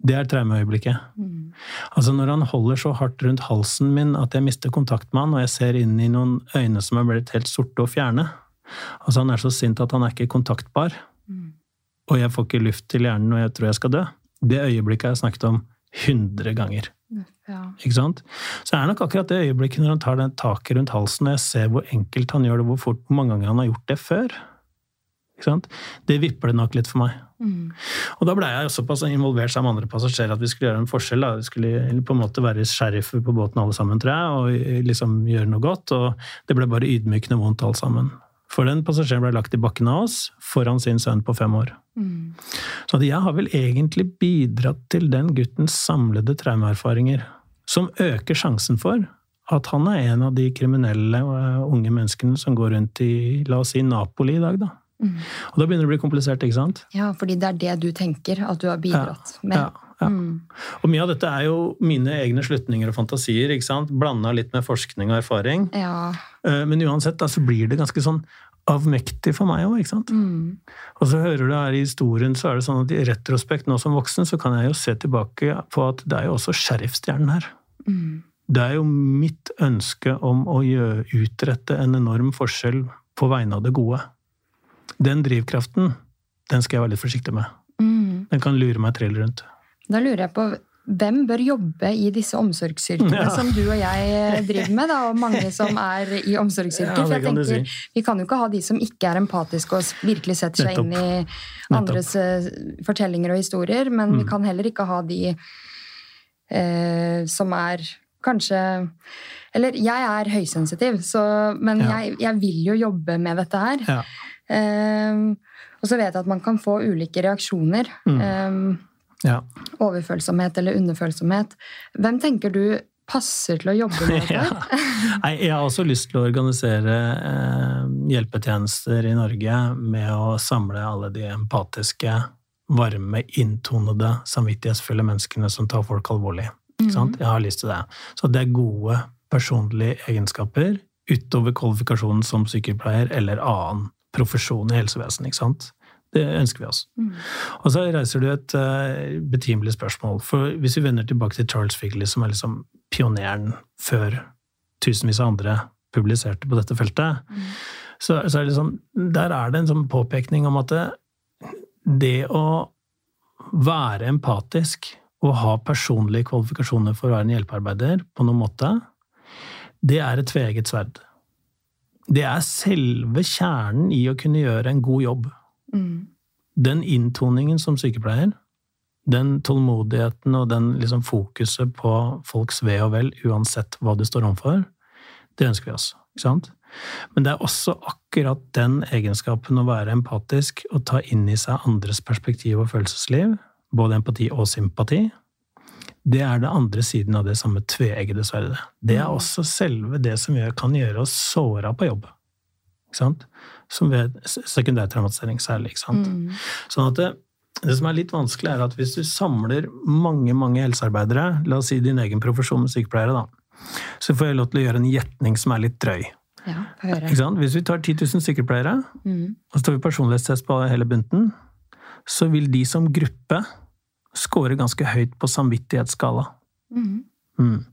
Det er traumeøyeblikket. Mm. Altså Når han holder så hardt rundt halsen min at jeg mister kontakt med han, og jeg ser inn i noen øyne som er blitt helt sorte og fjerne, Altså, han er så sint at han er ikke kontaktbar. Og jeg får ikke luft til hjernen og jeg tror jeg skal dø. Det øyeblikket har jeg snakket om 100 ganger. Ja. Ikke sant? Så det er nok akkurat det øyeblikket når han tar den taket rundt halsen, og jeg ser hvor enkelt han gjør det, hvor fort, hvor mange ganger han har gjort det før. Ikke sant? Det vipper det nok litt for meg. Mm. Og da blei jeg såpass involvert sammen med andre passasjerer at vi skulle gjøre en forskjell. Da. Vi skulle på en måte være sheriffer på båten alle sammen, tror jeg, og liksom gjøre noe godt. Og det ble bare ydmykende vondt alt sammen. For den passasjeren ble lagt i bakken av oss foran sin sønn på fem år. Mm. Så jeg har vel egentlig bidratt til den guttens samlede traumeerfaringer, som øker sjansen for at han er en av de kriminelle uh, unge menneskene som går rundt i la oss si, Napoli i dag, da. Mm. Og da begynner det å bli komplisert, ikke sant? Ja, fordi det er det du tenker at du har bidratt ja, med. Ja. Ja. Mm. Og mye av dette er jo mine egne slutninger og fantasier, ikke sant? blanda litt med forskning og erfaring. Ja. Eh, men uansett da, så blir det ganske sånn avmektig for meg òg, ikke sant. Mm. Og så hører du her i historien, så er det sånn at i retrospekt nå som voksen, så kan jeg jo se tilbake på at det er jo også sheriffstjernen her. Mm. Det er jo mitt ønske om å gjøre, utrette en enorm forskjell på vegne av det gode. Den drivkraften, den skal jeg være litt forsiktig med. Mm. Den kan lure meg trill rundt. Da lurer jeg på hvem bør jobbe i disse omsorgsyrkene ja. som du og jeg driver med, da, og mange som er i omsorgsyrker? Ja, for jeg tenker, si. Vi kan jo ikke ha de som ikke er empatiske og virkelig setter seg inn i andres Nettopp. Eh, fortellinger og historier, men mm. vi kan heller ikke ha de eh, som er kanskje Eller jeg er høysensitiv, så, men ja. jeg, jeg, vil jo jobbe med dette her. Eh, og så vet jeg at man kan få ulike reaksjoner. Mm. Eh, ja. Overfølsomhet eller underfølsomhet. Hvem tenker du passer til å jobbe med dette? ja. Nei, jeg har også lyst til å organisere eh, hjelpetjenester i Norge med å samle alle de empatiske, varme, inntonede, samvittighetsfulle menneskene som tar folk alvorlig. Mm -hmm. Jeg har lyst til det. Så det er gode personlige egenskaper utover kvalifikasjonen som sykepleier eller annen profesjon i helsevesenet. ikke sant? Det ønsker vi oss. Mm. Og så reiser du et uh, betimelig spørsmål. For hvis vi vender tilbake til Charles Figley, som er liksom pioneren før tusenvis av andre publiserte på dette feltet, mm. så, så, er det liksom, der er det en sånn påpekning om at det, det å være empatisk og ha personlige kvalifikasjoner for å være en hjelpearbeider på noen måte, det er et tveegget sverd. Det er selve kjernen i å kunne gjøre en god jobb. Mm. Den inntoningen som sykepleier, den tålmodigheten og den liksom fokuset på folks ve og vel, uansett hva du står overfor, det ønsker vi oss. Ikke sant? Men det er også akkurat den egenskapen å være empatisk og ta inn i seg andres perspektiv og følelsesliv, både empati og sympati, det er det andre siden av det samme tveeggede sverdet. Det er mm. også selve det som gjør, kan gjøre oss såra på jobb. Ikke sant? Som ved sekundærtraumatisering særlig. ikke sant? Mm. Sånn at det, det, som er litt vanskelig, er at hvis du samler mange mange helsearbeidere, la oss si din egen profesjon med sykepleiere, da, så får jeg lov til å gjøre en gjetning som er litt drøy. Ja? Hvis vi tar 10 000 sykepleiere, Mm. og så tar vi personlighetstest på hele bunten, så vil de som gruppe score ganske høyt på samvittighetsskala. Mm. Mm.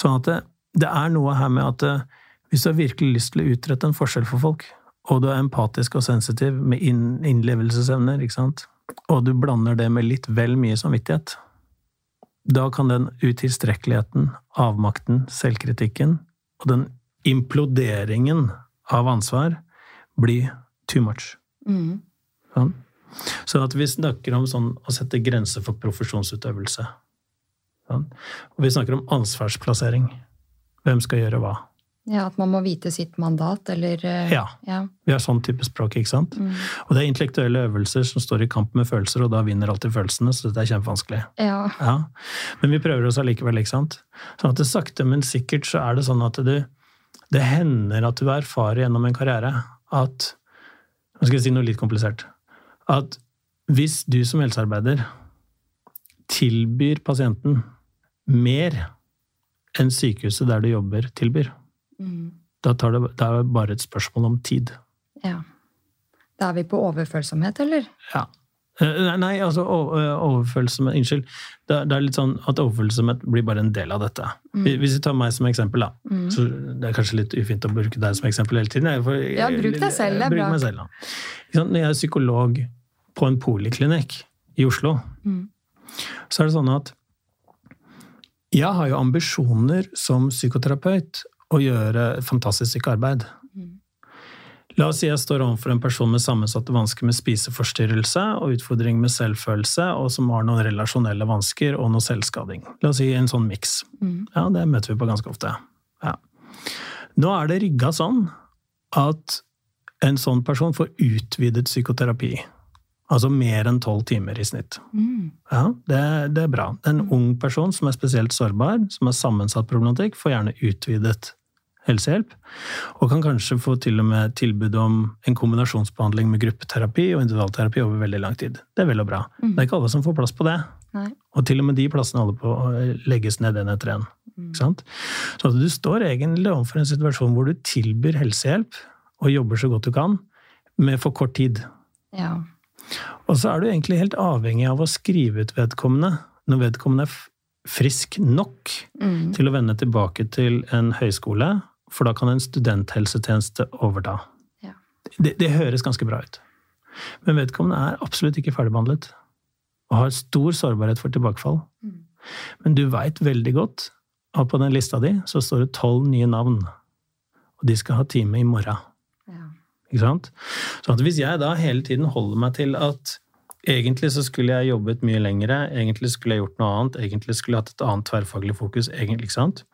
Sånn at det, det er noe her med at eh, hvis du har virkelig lyst til å utrette en forskjell for folk, og du er empatisk og sensitiv med inn, innlevelsesevner, ikke sant? og du blander det med litt vel mye samvittighet, da kan den utilstrekkeligheten, avmakten, selvkritikken og den imploderingen av ansvar bli too much. Mm. Sånn. Så at vi snakker om sånn å sette grenser for profesjonsutøvelse. Sånn. Og vi snakker om ansvarsplassering. Hvem skal gjøre hva? Ja, at man må vite sitt mandat, eller eh, Ja. ja. Vi har sånn type språk, ikke sant? Mm. Og det er intellektuelle øvelser som står i kamp med følelser, og da vinner alltid følelsene, så dette er kjempevanskelig. ja. Ja. Men vi prøver oss allikevel, ikke sant? Sånn at det sakte, men sikkert så er det sånn at du Det hender at du erfarer gjennom en karriere at Nå skal jeg si noe litt komplisert. At hvis du som helsearbeider tilbyr pasienten mer enn sykehuset der du jobber, tilbyr, Mm. da, tar det, det er bare et spørsmål om tid. ja. Da er vi på overfølsomhet, eller? Ja. Eh, Nei, altså eh, overfølsomhet Unnskyld. Det er, litt sånn at overfølsomhet blir bare en del av dette. Hvis vi tar meg som eksempel, da. Mm. Så det er kanskje litt ufint å bruke deg som eksempel hele tiden. jeg, for- Ja, bruk deg selv, det er bra. meg selv, da. Når jeg er psykolog på en poliklinikk i Oslo, Mm. så er det sånn at jeg har jo ambisjoner som psykoterapeut å gjøre fantastisk stykke arbeid. Mm. La oss si jeg står overfor en person med sammensatte vansker med spiseforstyrrelse og utfordring med selvfølelse, og som har noen relasjonelle vansker og noe selvskading. La oss si en sånn miks. Mm. Ja, det møter vi på ganske ofte. Ja. Nå er det rigga sånn at en sånn person får utvidet psykoterapi. Altså mer enn tolv timer i snitt. Mm. Ja, det, det er bra. En ung person som er spesielt sårbar, som har sammensatt problematikk, får gjerne utvidet helsehjelp. Og kan kanskje få til og med tilbud om en kombinasjonsbehandling med gruppeterapi og individualterapi over veldig lang tid. Det er vel og bra. Mm. Det er ikke alle som får plass på det. Nei. Og til og med de plassene holder på å legges ned en etter en. Mm. Så at du står egentlig overfor en situasjon hvor du tilbyr helsehjelp, og jobber så godt du kan, med for kort tid. Ja. Og så er du egentlig helt avhengig av å skrive ut vedkommende når vedkommende er frisk nok Mm. til å vende tilbake til en høyskole, for da kan en studenthelsetjeneste overta. Ja. Det, det høres ganske bra ut. Men vedkommende er absolutt ikke ferdigbehandlet, og har stor sårbarhet for tilbakefall. Mm. Men du veit veldig godt at på den lista di så står det tolv nye navn, og de skal ha time i morgen. Ja. Ikke sant? Så at hvis jeg da hele tiden holder meg til at egentlig så skulle jeg jobbet mye lengre, egentlig skulle jeg gjort noe annet, egentlig skulle jeg hatt et annet tverrfaglig fokus, egentlig, ikke sant?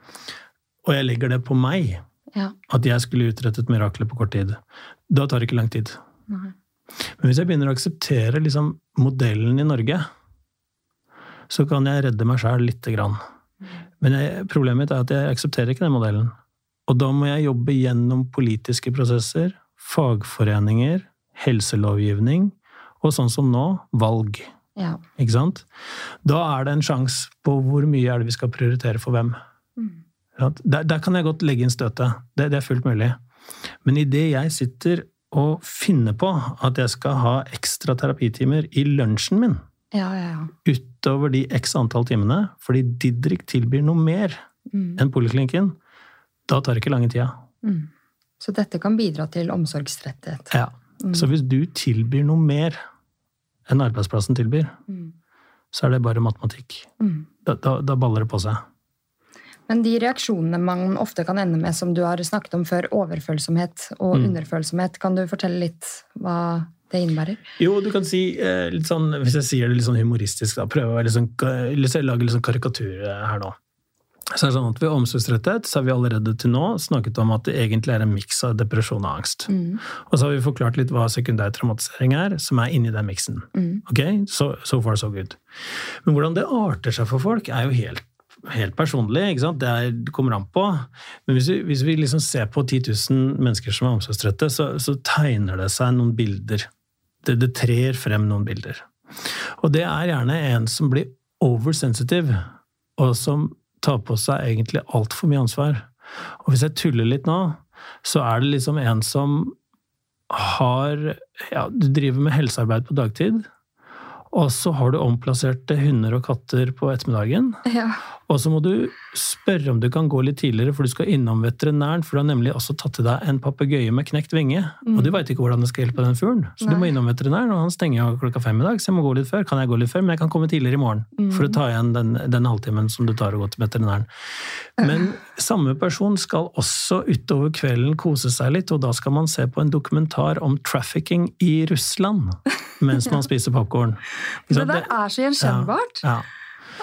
Og jeg legger det på meg, Ja. at jeg skulle utrettet miraklet på kort tid, da tar det ikke lang tid. Nei. Men hvis jeg begynner å akseptere liksom modellen i Norge, så kan jeg redde meg sjæl lite grann. Men jeg, problemet mitt er at jeg aksepterer ikke den modellen. Og da må jeg jobbe gjennom politiske prosesser, fagforeninger, helselovgivning, og sånn som nå, valg. Ja. Ikke sant? Da er det en sjanse på hvor mye er det vi skal prioritere for hvem. Der, der kan jeg godt legge inn støtet. Det, det er fullt mulig. Men idet jeg sitter og finner på at jeg skal ha ekstra terapitimer i lunsjen min, Ja, ja, ja. utover de x antall timene, fordi Didrik tilbyr noe mer Mm. enn poliklinikken, da tar det ikke lange tida. Mm. Så dette kan bidra til omsorgsrettighet. Ja. Mm. Så hvis du tilbyr noe mer enn arbeidsplassen tilbyr, Mm. så er det bare matematikk. Mm. Da, da, da baller det på seg. Men de reaksjonene man ofte kan ende med, som du har snakket om før, overfølsomhet og Mm. underfølsomhet, kan du fortelle litt hva det innebærer? Jo, du kan si eh, litt sånn, hvis jeg sier det litt sånn humoristisk, da, prøve å sånn, lage litt sånn karikatur eh, her nå. Så er det sånn at Ved omsorgsretthet så har vi allerede til nå snakket om at det egentlig er en miks av depresjon og angst. Mm. Og så har vi forklart litt hva sekundær traumatisering er, som er inni den miksen. Mm. Ok, so, so far so good. Men hvordan det arter seg for folk, er jo helt, helt personlig. ikke sant? Det, er, kommer an på. Men hvis vi, hvis vi liksom ser på 10 000 mennesker som er omsorgstrette, så, så tegner det seg noen bilder. Det, det trer frem noen bilder. Og det er gjerne en som blir oversensitiv, og som tar på seg egentlig altfor mye ansvar. Og hvis jeg tuller litt nå, så er det liksom en som har Ja, du driver med helsearbeid på dagtid, og så har du omplasserte hunder og katter på ettermiddagen. Ja. Og så må du spørre om du kan gå litt tidligere, for du skal innom veterinæren. For du har nemlig også tatt til deg en papegøye med knekt vinge. Og du veit ikke hvordan det skal hjelpe den fuglen. Så du må innom veterinæren, og han stenger klokka fem i dag, så jeg må gå litt før. Kan jeg gå litt før? Men jeg kan komme tidligere i morgen. For å ta igjen den, den halvtimen som du tar å gå til veterinæren. Men samme person skal også utover kvelden kose seg litt, og da skal man se på en dokumentar om trafficking i Russland mens man spiser popkorn. Det der er så gjenkjennbart. Ja.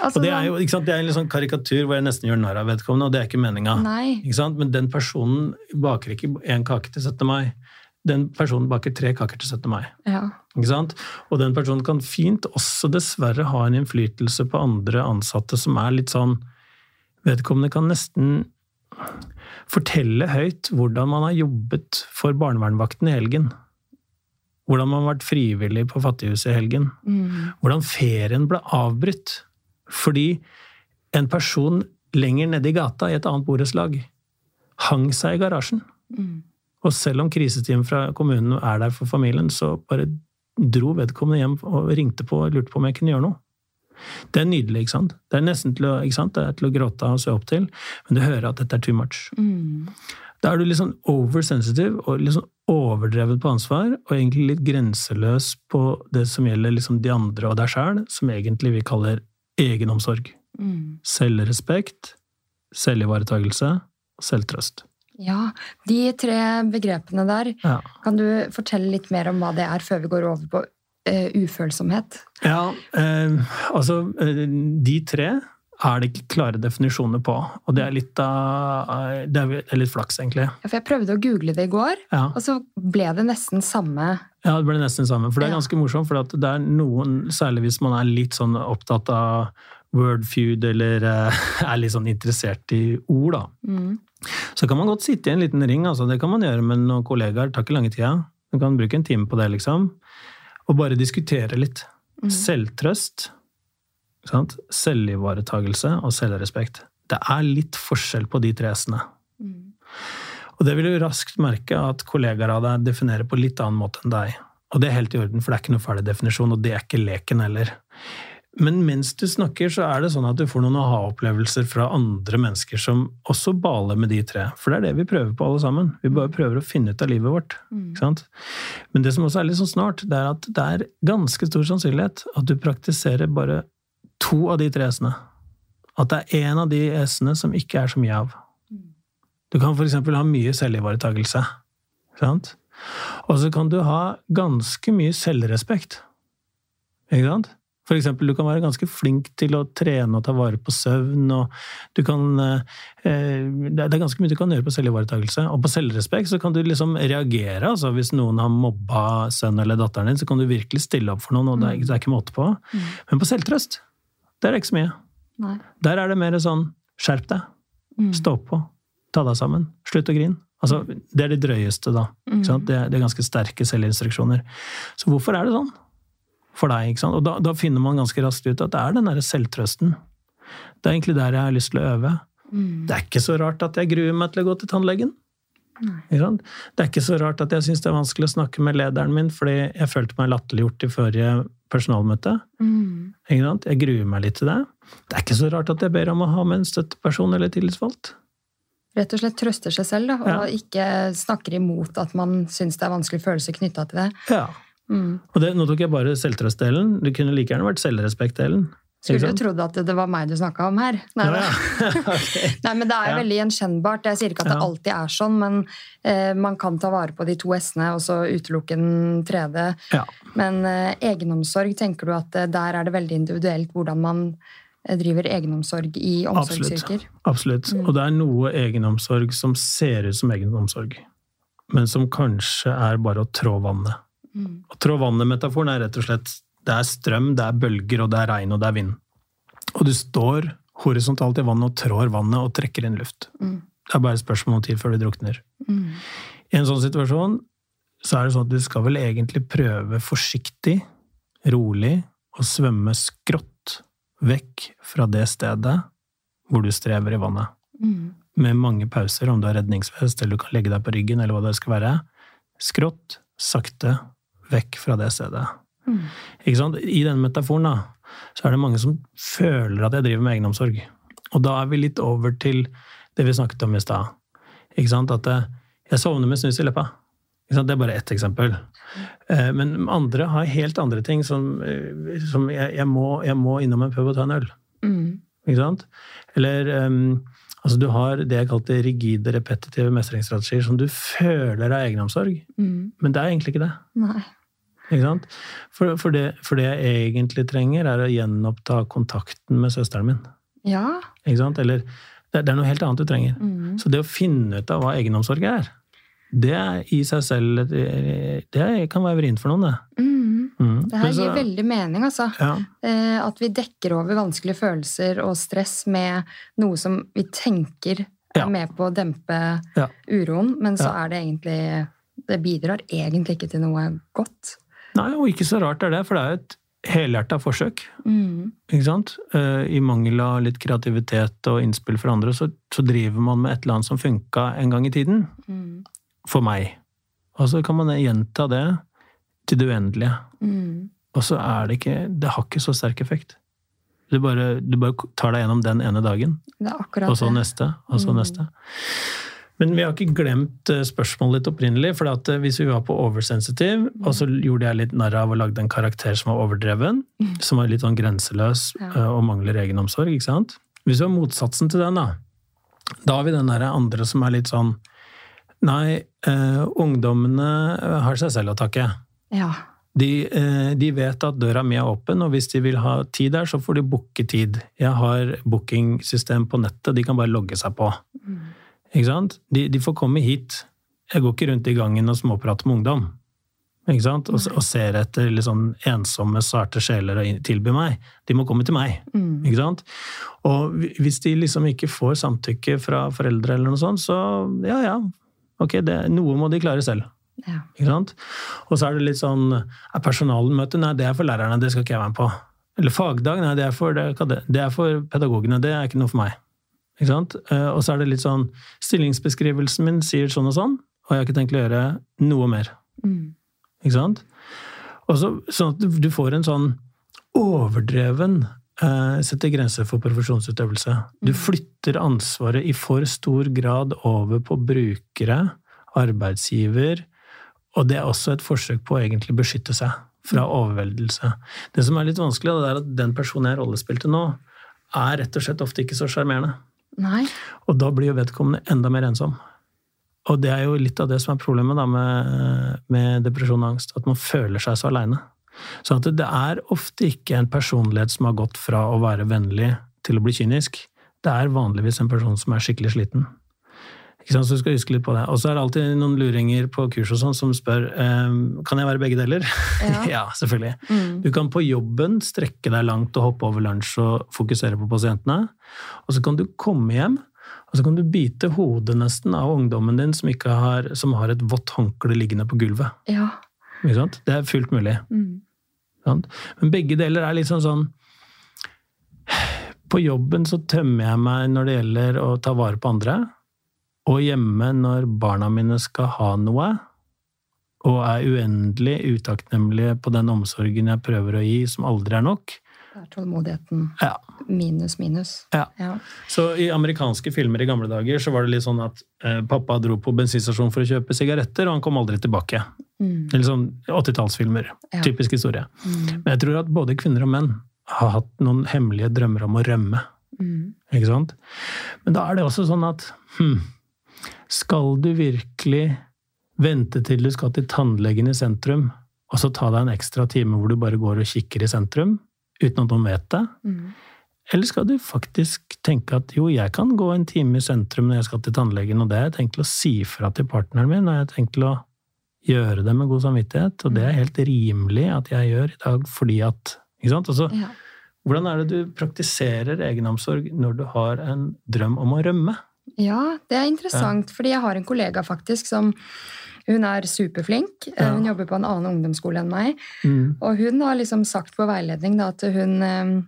Altså, Og det er jo ikke sant, det er en sånn karikatur hvor jeg nesten gjør narr av vedkommende, og det er ikke meninga. Men den personen baker ikke én kake til 17. mai. Den personen baker tre kaker til 17. mai. Ja. Ikke sant? Og den personen kan fint også dessverre ha en innflytelse på andre ansatte som er litt sånn Vedkommende kan nesten fortelle høyt hvordan man har jobbet for barnevernvakten i helgen. Hvordan man har vært frivillig på Fattighuset i helgen. Mm. Hvordan ferien ble avbrutt fordi en person lenger nede i gata i et annet borettslag hang seg i garasjen. Mm. Og selv om kriseteam fra kommunen er der for familien, så bare dro vedkommende hjem og ringte på og lurte på om jeg kunne gjøre noe. Det er nydelig, ikke sant? Det er nesten til å? Det er til å gråte og se opp til, men du hører at dette er too much. Mm. Da er du litt sånn oversensitive og litt sånn overdrevet på ansvar, og egentlig litt grenseløs på det som gjelder liksom de andre og deg sjæl, som egentlig vi kaller egenomsorg. Mm. Selvrespekt, selvivaretakelse og selvtrøst. Ja, de tre begrepene der, Ja. kan du fortelle litt mer om hva det er, før vi går over på uh, ufølsomhet? Ja, eh, altså eh, De tre er det ikke klare definisjoner på. Og det er litt av Det er litt flaks, egentlig. Ja, For jeg prøvde å google det i går, Ja, og så ble det nesten samme ja det ble nesten samme. For det er ganske morsomt, for det er noen, særlig hvis man er litt sånn opptatt av wordfeud eller eh, er litt sånn interessert i ord, da. mm. Så kan man godt sitte i en liten ring, altså. Det kan man gjøre med noen kollegaer. Det tar ikke lange tida. Man kan bruke en time på det, liksom. Og bare diskutere litt. Selvtrøst, ikke sant? selvivaretagelse og selvrespekt. Det er litt forskjell på de tre s-ene. Mm. Og det vil du raskt merke at kollegaer av deg definerer på litt annen måte enn deg. Og det er helt i orden, for det er ikke noe ferdig definisjon, og det er ikke leken heller. Men mens du snakker, så er det sånn at du får noen aha-opplevelser fra andre mennesker som også baler med de tre. For det er det vi prøver på, alle sammen. Vi bare prøver å finne ut av livet vårt. Ikke sant? Men det som også er litt sånn snart, det er at det er ganske stor sannsynlighet at du praktiserer bare to av de tre s-ene. At det er én av de s-ene som ikke er så mye av. Du kan f.eks. ha mye selvivaretakelse. Sant? Og så kan du ha ganske mye selvrespekt. Ikke sant? For eksempel, du kan være ganske flink til å trene og ta vare på søvn. og du kan, eh, Det er ganske mye du kan gjøre på selvivaretakelse. Og på selvrespekt så kan du liksom reagere. altså Hvis noen har mobba sønnen eller datteren din, så kan du virkelig stille opp for noen. og Det er, det er ikke måte på. Men på selvtrøst, der er det ikke så mye. Nei. Der er det mer sånn skjerp deg, Mm. stå på, ta deg sammen, slutt å grine. Altså, det er det drøyeste, da. Sant? Det, er, det er ganske sterke selvinstruksjoner. Så hvorfor er det sånn? For deg, ikke sant? Og da, da finner man ganske raskt ut at det er den derre selvtrøsten. Det er egentlig der jeg har lyst til å øve. Mm. Det er ikke så rart at jeg gruer meg til å gå til tannlegen. Det er ikke så rart at jeg syns det er vanskelig å snakke med lederen min fordi jeg følte meg latterliggjort i forrige personalmøte. Mm. Jeg gruer meg litt til det. Det er ikke så rart at jeg ber om å ha med en støtteperson eller tillitsvalgt. Rett og slett trøster seg selv, da, og Ja. ikke snakker imot at man syns det er vanskelige følelser knytta til det. Ja. Mm. Og det, nå tok jeg bare selvtrøstdelen. Det kunne like gjerne vært selvrespektdelen. Skulle du trodd at det, var meg du snakka om her. Nei, Ja, ja. okay. Nei, men Det er jo Ja. veldig gjenkjennbart. Jeg sier ikke at det alltid er sånn, men eh, man kan ta vare på de to s-ene og så utelukke den tredje. Ja. Men eh, egenomsorg, tenker du at eh, der er det veldig individuelt hvordan man eh, driver egenomsorg i omsorgsyrker? Absolutt. Mm. Og det er noe egenomsorg som ser ut som egenomsorg, men som kanskje er bare å trå vannet. Mm. Å trå vannet-metaforen er rett og slett det er strøm, det er bølger, og det er regn, og det er vind. Og du står horisontalt i vannet og trår vannet og trekker inn luft. Mm. Det er bare et spørsmål om tid før du drukner. Mm. I en sånn situasjon så er det sånn at du skal vel egentlig prøve forsiktig, rolig, å svømme skrått vekk fra det stedet hvor du strever i vannet. Mm. Med mange pauser, om du har redningsvest, eller du kan legge deg på ryggen, eller hva det skal være. Skrått, sakte, vekk fra det stedet. Mm. I denne metaforen da, så er det mange som føler at jeg driver med egenomsorg. Og da er vi litt over til det vi snakket om i stad. At eh, jeg sovner med snus i leppa. Det er bare ett eksempel. Eh, Men andre har helt andre ting som, eh, som jeg, jeg, må, jeg må innom en pub og ta en øl. Mm. Ikke sant? Eller um, altså du har det jeg kalte rigide, repetitive mestringsstrategier som du føler er egenomsorg, Mm. men det er egentlig ikke det. Nei. For, for, det, for det jeg egentlig trenger, er å gjenoppta kontakten med søsteren min. Ja. Eller det, det er noe helt annet du trenger. Mm. Så det å finne ut av hva egenomsorg er, det er i seg selv et- Det kan være vrient for noen, det. Mm. Mm. Det her gir veldig mening, altså. ja, Eh, at vi dekker over vanskelige følelser og stress med noe som vi tenker er Ja. med på å dempe Ja. uroen, men så er det egentlig Det bidrar egentlig ikke til noe godt. Nei, og ikke så rart er det, for det er jo et helhjerta forsøk. Mm. Ikke sant? Eh, I mangel av litt kreativitet og innspill fra andre, så, så driver man med et eller annet som funka en gang i tiden. Mm. For meg. Og så kan man gjenta det til det uendelige. Mm. Og så er det ikke Det har ikke så sterk effekt. Du bare, du bare tar deg gjennom den ene dagen, Det er og så neste, og så Mm. neste. Men vi har ikke glemt eh, spørsmålet litt opprinnelig. For at eh, hvis vi var på oversensitiv, og så gjorde jeg litt narr av og lagde en karakter som var overdreven, Mm. som var litt sånn grenseløs eh, og mangler egenomsorg, ikke sant? Hvis vi har motsatsen til den, da, da har vi den derre andre som er litt sånn Nei, eh, ungdommene har seg selv å takke. Ja. De, de vet at døra mi er åpen, og hvis de vil ha tid der, så får de booke tid. Jeg har bookingsystem på nettet, de kan bare logge seg på. Mm. Ikke sant? De, de får komme hit. Jeg går ikke rundt i gangen og småprater med ungdom. Ikke sant? Og, og ser etter sånn ensomme, sarte sjeler å tilby meg. De må komme til meg. Mm. Ikke sant? Og hvis de liksom ikke får samtykke fra foreldre eller noe sånt, så ja ja, ok, det, noe må de klare selv. Ja. Ikke sant? Og så er det litt sånn er Personalmøte? Nei, det er for lærerne, det skal ikke jeg være med på. Eller fagdag? Nei, det er for, det, det er for pedagogene, det er ikke noe for meg. Ikke sant? Eh, Og så er det litt sånn Stillingsbeskrivelsen min sier sånn og sånn, og jeg har ikke tenkt å gjøre noe mer. Mm. Ikke sant? Og så, sånn at du- får en sånn overdreven eh, setter grenser for profesjonsutøvelse. Du flytter ansvaret i for stor grad over på brukere, arbeidsgiver, og det er også et forsøk på å egentlig beskytte seg fra overveldelse. Det som er litt vanskelig, det er at den personen jeg rollespilte nå, er rett og slett ofte ikke så sjarmerende. Nei. Og da blir jo vedkommende enda mer ensom. Og det er jo litt av det som er problemet da med, med depresjon og angst, at man føler seg så aleine. Så det er ofte ikke en personlighet som har gått fra å være vennlig til å bli kynisk. Det er vanligvis en person som er skikkelig sliten. Ikke sant? Så du skal huske litt på det. Og så er det alltid noen luringer på kurs og sånn som spør um, kan jeg være begge deler. Ja. ja, selvfølgelig. Mm. Du kan på jobben strekke deg langt og hoppe over lunsj og fokusere på pasientene. Og så kan du komme hjem, og så kan du bite hodet nesten av ungdommen din som, ikke har, som har et vått håndkle liggende på gulvet. Ja. Ikke sant? Det er fullt mulig. Mm. Men begge deler er litt sånn sånn På jobben så tømmer jeg meg når det gjelder å ta vare på andre. Og hjemme når barna mine skal ha noe, og er uendelig utakknemlige på den omsorgen jeg prøver å gi, som aldri er nok. Det er tålmodigheten Ja. minus minus. Ja. Ja. Så i amerikanske filmer i gamle dager så var det litt sånn at eh, pappa dro på bensinstasjonen for å kjøpe sigaretter, og han kom aldri tilbake. Mm. Eller sånn 80-tallsfilmer. Ja. Typisk historie. Mm. Men jeg tror at både kvinner og menn har hatt noen hemmelige drømmer om å rømme. Mm. Ikke sant? Men da er det også sånn at hm, skal du virkelig vente til du skal til tannlegen i sentrum, og så ta deg en ekstra time hvor du bare går og kikker i sentrum, uten at noen vet det? Mm. Eller skal du faktisk tenke at jo, jeg kan gå en time i sentrum når jeg skal til tannlegen, og det har jeg tenkt å si fra til partneren min, og jeg har tenkt å gjøre det med god samvittighet, og det er helt rimelig at jeg gjør i dag, fordi at Ikke sant? Altså, Ja. hvordan er det du praktiserer egenomsorg når du har en drøm om å rømme? Ja, det er interessant, fordi jeg har en kollega faktisk som hun er superflink. Eh, Ja. Hun jobber på en annen ungdomsskole enn meg. Mm. Og hun har liksom sagt på veiledning da, at hun eh,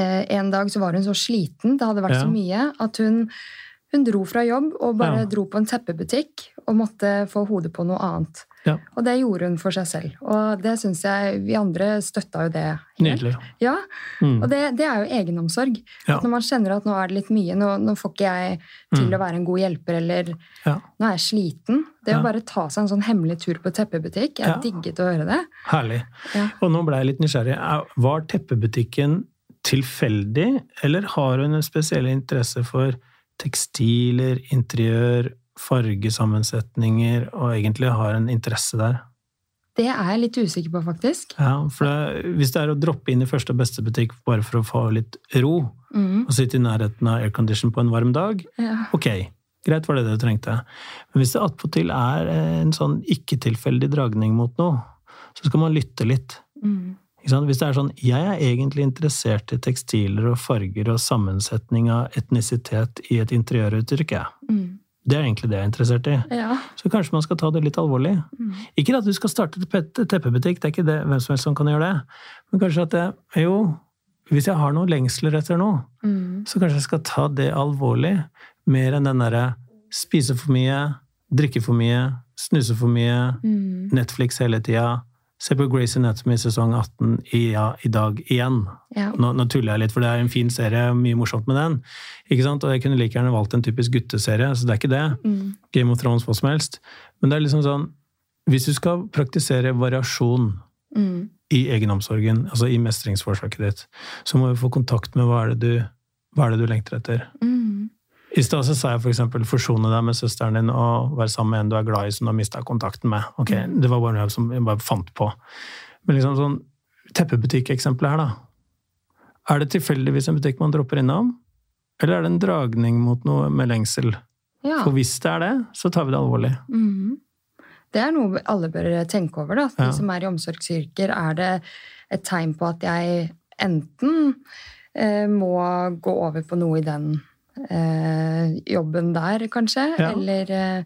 eh, En dag så var hun så sliten, det hadde vært Ja. så mye, at hun, hun dro fra jobb og bare Ja. dro på en teppebutikk og måtte få hodet på noe annet. Ja. Og det gjorde hun for seg selv. Og det syns jeg Vi andre støtta jo det. helt. Nydelig. Ja, Mm. og det, det er jo egenomsorg. Ja. At når man kjenner at nå er det litt mye, nå, nå får ikke jeg til Mm. å være en god hjelper, eller Ja. nå er jeg sliten. Det å bare ta seg en sånn hemmelig tur på teppebutikk, jeg digget å høre det. Herlig. Ja. Og nå ble jeg litt nysgjerrig. Er- Var teppebutikken tilfeldig, eller har hun en spesiell interesse for tekstiler, interiør, fargesammensetninger, og egentlig har en interesse der? Det er jeg litt usikker på, faktisk. Ja, for det, Hvis det er å droppe inn i første og beste butikk bare for å få litt ro, Mm. og sitte i nærheten av aircondition på en varm dag, Ja. ok, greit var det det du trengte. Men hvis det attpåtil er en sånn ikke-tilfeldig dragning mot noe, så skal man lytte litt. Mm. Hvis det er sånn jeg er egentlig interessert i tekstiler og farger og sammensetning av etnisitet i et interiøruttrykk, jeg. Mm. Det er egentlig det jeg er interessert i. Ja. Så kanskje man skal ta det litt alvorlig. Mm. Ikke at du skal starte teppebutikk, det er ikke det hvem som helst som kan gjøre det. Men kanskje at det, jo, hvis jeg har noen lengsler etter noe, Mm. så kanskje jeg skal ta det alvorlig. Mer enn den derre spise for mye, drikke for mye, snuse for mye, Mm. Netflix hele tida. Se på Grace Anatomy sesong 18 i, ja, i dag igjen. Ja. Nå, nå tuller jeg litt, for det er en fin serie, mye morsomt med den. Ikke sant? Og jeg kunne like gjerne valgt en typisk gutteserie, så det er ikke det. Mm. Game of Thrones, hva som helst. Men det er liksom sånn Hvis du skal praktisere variasjon Mm. i egenomsorgen, altså i mestringsforsøket ditt, så må vi få kontakt med hva er det du, hva er det du lengter etter. Mm. I stad så sa jeg for eksempel forsone deg med søsteren din og være sammen med en du er glad i som du har mista kontakten med. Ok, Det var bare noe som jeg bare fant på. Men liksom sånn teppebutikkeksempelet her, da. Er det tilfeldigvis en butikk man dropper innom? Eller er det en dragning mot noe med lengsel? Ja. For hvis det er det, så tar vi det alvorlig. Mhm. Det er noe alle bør tenke over. Da. De Ja. som er i omsorgsyrker, er det et tegn på at jeg enten eh, må gå over på noe i den eh, jobben der, kanskje, Ja. eller eh,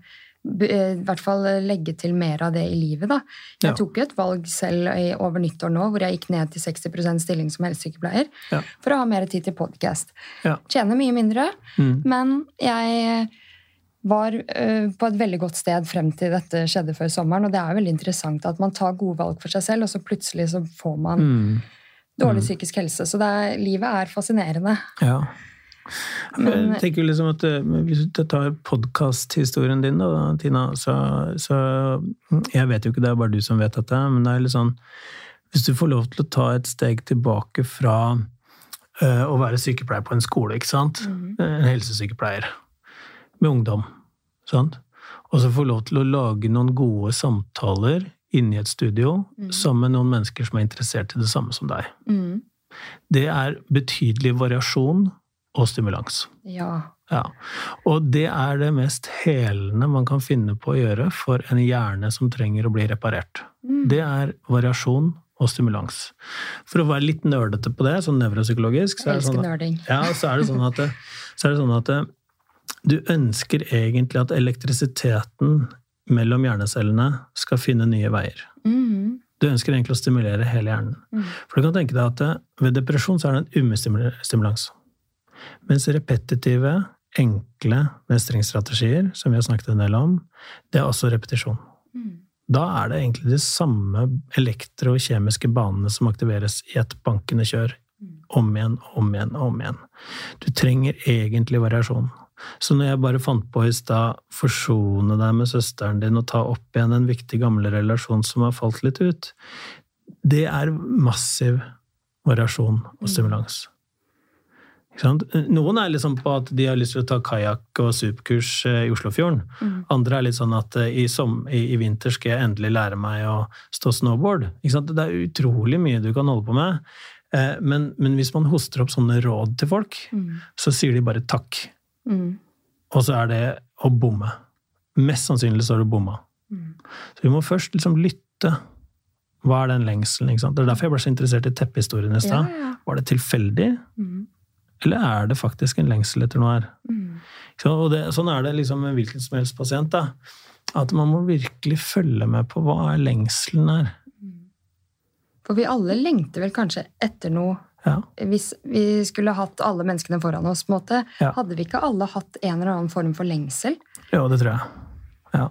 eh, i hvert fall legge til mer av det i livet. Da. Jeg Ja. tok jo et valg selv i over nyttår nå, hvor jeg gikk ned til 60% stilling som helsesykepleier Ja. for å ha mer tid til podkast. Ja. Tjener mye mindre, Mm. men jeg var uh, på et veldig godt sted frem til dette skjedde før sommeren. Og det er jo veldig interessant at man tar gode valg for seg selv, og så plutselig så får man Mm. dårlig psykisk helse. Så det er, livet er fascinerende. Ja. Men- jeg tenker liksom at eh, Hvis du tar podkasthistorien din, da, Tina, så, så Jeg vet jo ikke, det er bare du som vet dette, men det er litt sånn Hvis du får lov til å ta et steg tilbake fra uh, å være sykepleier på en skole, ikke sant? En helsesykepleier med ungdom, sant? Og så få lov til å lage noen gode samtaler inne i et studio sammen med noen mennesker som er interessert i det samme som deg. Mm. Det er betydelig variasjon og stimulans. Ja. Ja. Og det er det mest helende man kan finne på å gjøre for en hjerne som trenger å bli reparert. Mm. Det er variasjon og stimulans. For å være litt nerdete på det, sånn nevropsykologisk, så er sånn at, ja, så er det sånn at, det, så er det sånn at du ønsker egentlig at elektrisiteten mellom hjernecellene skal finne nye veier. Mm. Du ønsker egentlig å stimulere hele hjernen. Mm. For du kan tenke deg at ved depresjon så er det en umestimulans. Mens repetitive, enkle mestringsstrategier, som vi har snakket en del om, det er også repetisjon. Mm. Da er det egentlig de samme elektro- og kjemiske banene som aktiveres i et bankende kjør. Om igjen, om igjen, om igjen. Du trenger egentlig variasjon. Så når jeg bare fant på i stad forsone deg med søsteren din og ta opp igjen en viktig gammel relasjon som har falt litt ut, det er massiv variasjon og stimulans. Noen er liksom på at de har lyst til å ta kajakk og superkurs eh, i Oslofjorden. Mm. Andre er litt sånn at eh, i, som, i, i vinter skal jeg endelig lære meg å stå snowboard. Det er utrolig mye du kan holde på med. Eh, Men, men hvis man hoster opp sånne råd til folk, Mm. så sier de bare takk. Mm. Og så er det å bomme. Mest sannsynlig så har du bomma. Mm. Så vi må først liksom lytte. Hva er den lengselen? Det er derfor jeg ble så interessert i teppehistorien i Ja, ja. Var det tilfeldig, Mm. Eller er det faktisk en lengsel etter noe her? Mm. Så. Det, sånn er det liksom med hvilken som helst pasient. da. At man må virkelig følge med på hva er lengselen her. For vi alle lengter vel kanskje etter noe Ja. Hvis vi skulle hatt alle menneskene foran oss, på en måte, Ja. hadde vi ikke alle hatt en eller annen form for lengsel? Jo, det tror jeg. Ja.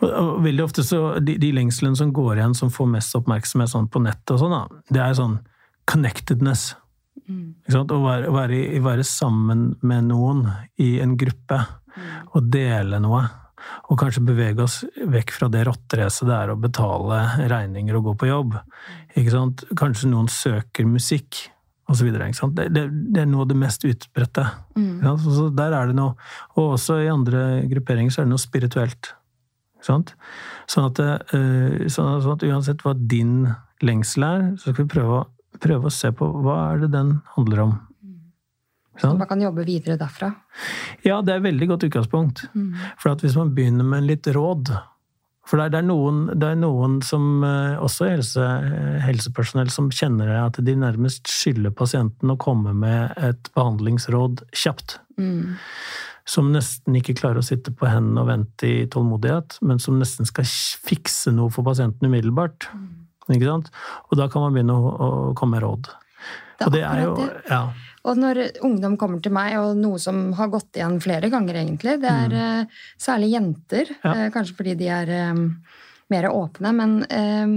Og, og veldig ofte så, de, de lengslene som går igjen, som får mest oppmerksomhet sånn på nettet og sånn, det er sånn connectedness. Sant? Å være, være, være sammen med noen i en gruppe, og dele noe. Og kanskje bevege oss vekk fra det rotteracet det er å betale regninger og gå på jobb. Sant? Kanskje noen søker musikk, osv. Det, det, det er noe av det mest utbredte. Mm. Så der er det noe, og også i andre grupperinger så er det noe spirituelt. Sånn at, det, eh, sånn sånn at uansett hva din lengsel er, så skal vi prøve, å- prøve å se på hva er det den handler om. Så man kan jobbe videre derfra. Ja, det er et veldig godt utgangspunkt. For at hvis man begynner med litt råd For det er, det er, noen, det er noen som, eh, også helse, eh, helsepersonell, som kjenner at de nærmest skylder pasienten å komme med et behandlingsråd kjapt. Mm. Som nesten ikke klarer å sitte på hendene og vente i tålmodighet, men som nesten skal fikse noe for pasienten umiddelbart. Ikke sant? Og da kan man begynne å, å komme med råd. Det Og det er jo. Ja. Og når ungdom kommer til meg, og noe som har gått igjen flere ganger, egentlig, det er eh, særlig jenter, Mm. Ja. uh, kanskje fordi de er eh, mer åpne, men eh,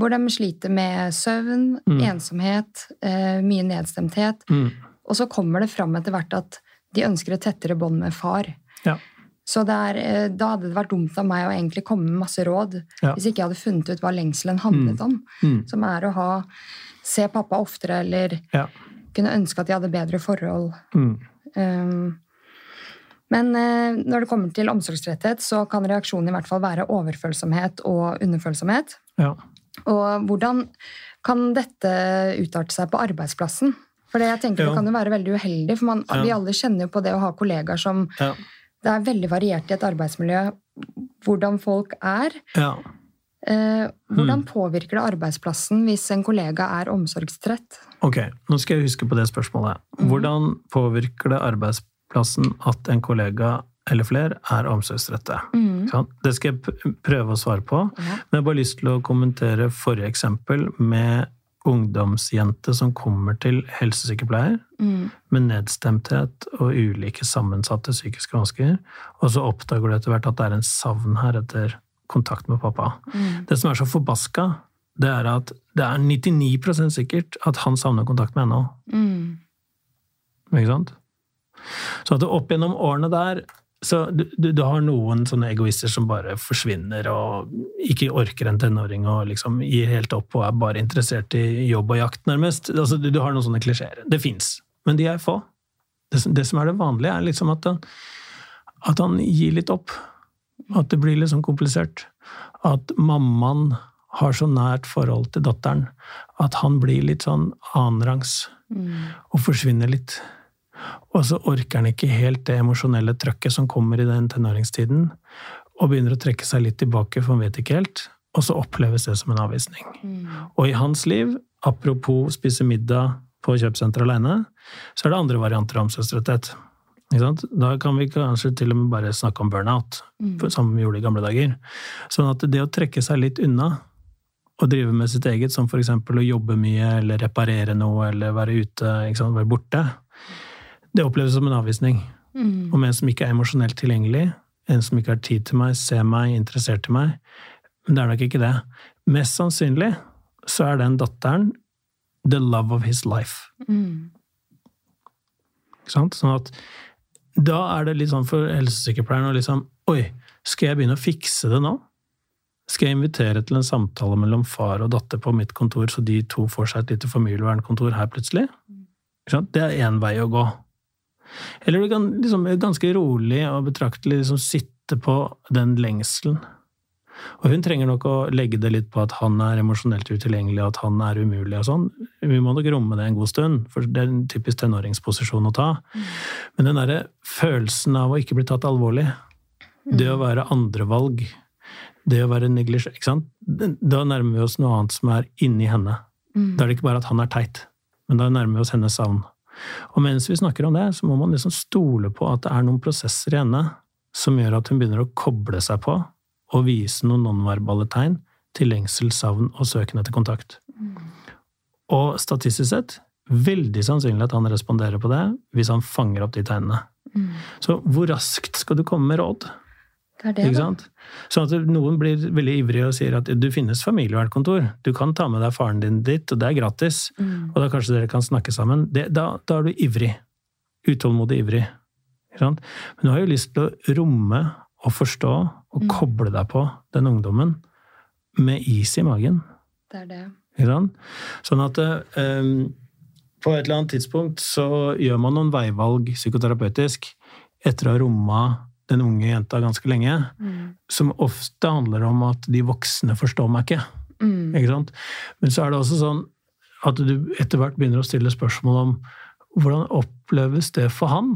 hvor de sliter med søvn, ensomhet, uh, mye nedstemthet. Mm. Og så kommer det fram etter hvert at de ønsker et tettere bånd med far. ja. Så er, eh, da hadde det vært dumt av meg å egentlig komme med masse råd Ja. hvis ikke jeg hadde funnet ut hva lengselen handlet om. Mm. Som er å ha se pappa oftere, eller ja. kunne ønske at de hadde bedre forhold. Mm. Um, men eh, når det kommer til omsorgsretthet, så kan reaksjonen i hvert fall være overfølsomhet og underfølsomhet. ja. Og hvordan kan dette utarte seg på arbeidsplassen? For det, jeg tenker det kan jo være veldig uheldig, for man, vi alle kjenner jo på det å ha kollegaer som. Det er veldig variert i et arbeidsmiljø hvordan folk er. ja. Eh, Hmm. hvordan påvirker det arbeidsplassen hvis en kollega er omsorgstrett? Ok, nå skal jeg huske på det spørsmålet. Hvordan påvirker det arbeidsplassen at en kollega eller flere er omsorgstrette? Mm. Det skal jeg prøve å svare på, Ja. men jeg har bare lyst til å kommentere forrige eksempel med ungdomsjente som kommer til helsesykepleier Mm. med nedstemthet og ulike sammensatte psykiske vansker, og så oppdager du etter hvert at det er en savn her etter kontakt med pappa. Mm. Det som er så forbaska, det er at det er 99% sikkert at han savner kontakt med henne òg. Mm. Ikke sant? Så at opp gjennom årene der så du, du, du har noen sånne egoister som bare forsvinner og ikke orker en tenåring og liksom gir helt opp og er bare interessert i jobb og jakt, nærmest. Altså, du, du har noen sånne klisjeer. Det fins, men de er få. Det, det som er det vanlige, er liksom at han, at han gir litt opp. At det blir litt sånn komplisert. At mammaen har så nært forhold til datteren at han blir litt sånn annenrangs Mm. og forsvinner litt. Og så orker han ikke helt det emosjonelle trøkket som kommer i den tenåringstiden, og begynner å trekke seg litt tilbake, for han vet ikke helt. Og så oppleves det som en avvisning. Mm. Og i hans liv, apropos spise middag på kjøpesenteret alene, så er det andre varianter av omsorgstretthet. Da kan vi kanskje til og med bare snakke om burnout, mm. som vi gjorde i gamle dager. Sånn at det å trekke seg litt unna, og drive med sitt eget, som f.eks. å jobbe mye, eller reparere noe, eller være ute, ikke sant? være borte, det oppleves som en avvisning. Mm. Om en som ikke er emosjonelt tilgjengelig, en som ikke har tid til meg, ser meg, interessert i meg. Men det er nok ikke det. Mest sannsynlig så er den datteren the love of his life. Mm. Ikke sant? Sånn at da er det litt sånn for helsesykepleieren å liksom Oi, skal jeg begynne å fikse det nå? Skal jeg invitere til en samtale mellom far og datter på mitt kontor, så de to får seg et lite familievernkontor her plutselig? Ikke sant? Det er én vei å gå. Eller du kan liksom ganske rolig og betraktelig liksom sitte på den lengselen. Og hun trenger nok å legge det litt på at han er emosjonelt utilgjengelig, at han er umulig og sånn. Vi må nok romme det en god stund, for det er en typisk tenåringsposisjon å ta. Men den derre følelsen av å ikke bli tatt alvorlig, det å være andrevalg, det å være neglisjert Ikke sant? Da nærmer vi oss noe annet som er inni henne. Da er det ikke bare at han er teit, men da nærmer vi oss hennes savn. Og mens vi snakker om det, så må man liksom stole på at det er noen prosesser i henne som gjør at hun begynner å koble seg på og vise noen nonverbale tegn til lengsel, savn og søken etter kontakt. Og statistisk sett veldig sannsynlig at han responderer på det hvis han fanger opp de tegnene. Mm. Så hvor raskt skal du komme med råd? Det det. Sånn at noen blir veldig ivrige og sier at du finnes familievernkontor. Du kan ta med deg faren din dit, og det er gratis. Mm. Og da kanskje dere kan snakke sammen. Det, da, da er du ivrig. Utålmodig ivrig. Men du har jo lyst til å romme og forstå og Mm. koble deg på den ungdommen med is i magen. Det er det. Sånn at um, på et eller annet tidspunkt så gjør man noen veivalg psykoterapeutisk etter å ha romma den unge jenta ganske lenge, Mm. som ofte handler om at de voksne forstår meg ikke. Mm. Ikke sant? Men så er det også sånn at du etter hvert begynner å stille spørsmål om hvordan oppleves det for han?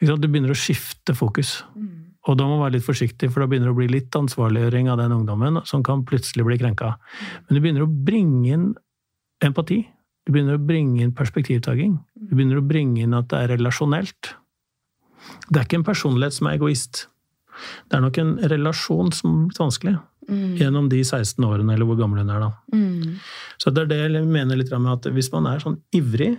Ikke sant? Du begynner å skifte fokus. Mm. Og da må man være litt forsiktig, for da begynner det å bli litt ansvarliggjøring av den ungdommen som kan plutselig bli krenka. Men du begynner å bringe inn empati. Du begynner å bringe inn perspektivtaking. Du begynner å bringe inn at det er relasjonelt. Det er ikke en personlighet som er egoist. Det er nok en relasjon som har blitt vanskelig Mm. gjennom de 16 årene, eller hvor gammel hun er da. Mm. Så det er det jeg mener litt med at hvis man er sånn ivrig,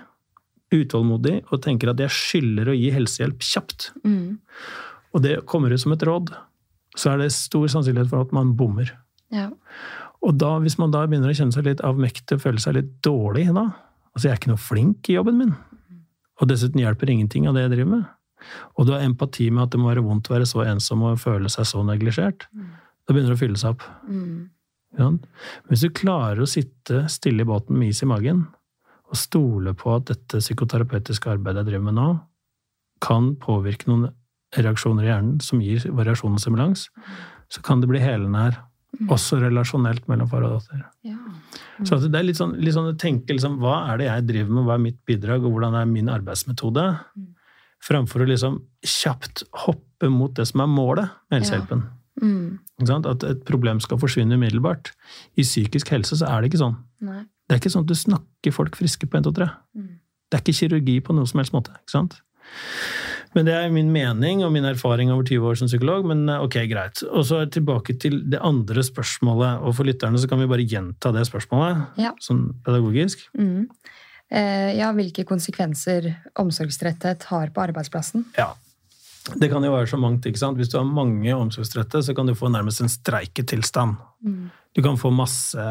utålmodig, og tenker at jeg skylder å gi helsehjelp kjapt, Mm. og det kommer ut som et råd, så er det stor sannsynlighet for at man bommer. Ja. Og da, hvis man da begynner å kjenne seg litt avmektig og føle seg litt dårlig, da Altså, jeg er ikke noe flink i jobben min. Og dessuten hjelper ingenting av det jeg driver med. Og du har empati med at det må være vondt å være så ensom og føle seg så neglisjert. Da begynner det å fylle seg opp. Mm. Ja. Hvis du klarer å sitte stille i båten med is i magen, og stole på at dette psykoterapeutiske arbeidet jeg driver med nå, kan påvirke noen reaksjoner i hjernen som gir variasjon og stimulans, så kan det bli helende her. Også relasjonelt mellom far og datter. Ja. Så at det er litt sånn, litt sånn å tenke liksom, hva er det jeg driver med, hva er mitt bidrag, og hvordan er min arbeidsmetode? Framfor å liksom kjapt hoppe mot det som er målet med helsehjelpen. Mm. Ikke sant? At et problem skal forsvinne umiddelbart. I psykisk helse så er det ikke sånn. Nei. Det er ikke sånn at du snakker folk friske på 1, 2, 3. Mm. Det er ikke kirurgi på noen som helst måte. ikke sant? Men det er min mening og min erfaring over 20 år som psykolog. Men eh, ok, greit. Og så tilbake til det andre spørsmålet. Og for lytterne så kan vi bare gjenta det spørsmålet, Ja. sånn pedagogisk. Mm. Eh, ja, hvilke konsekvenser omsorgstretthet har på arbeidsplassen? Ja. Det kan jo være så mangt. ikke sant? Hvis du har mange omsorgstrette, så kan du få nærmest en streiketilstand. Mm. Du kan få masse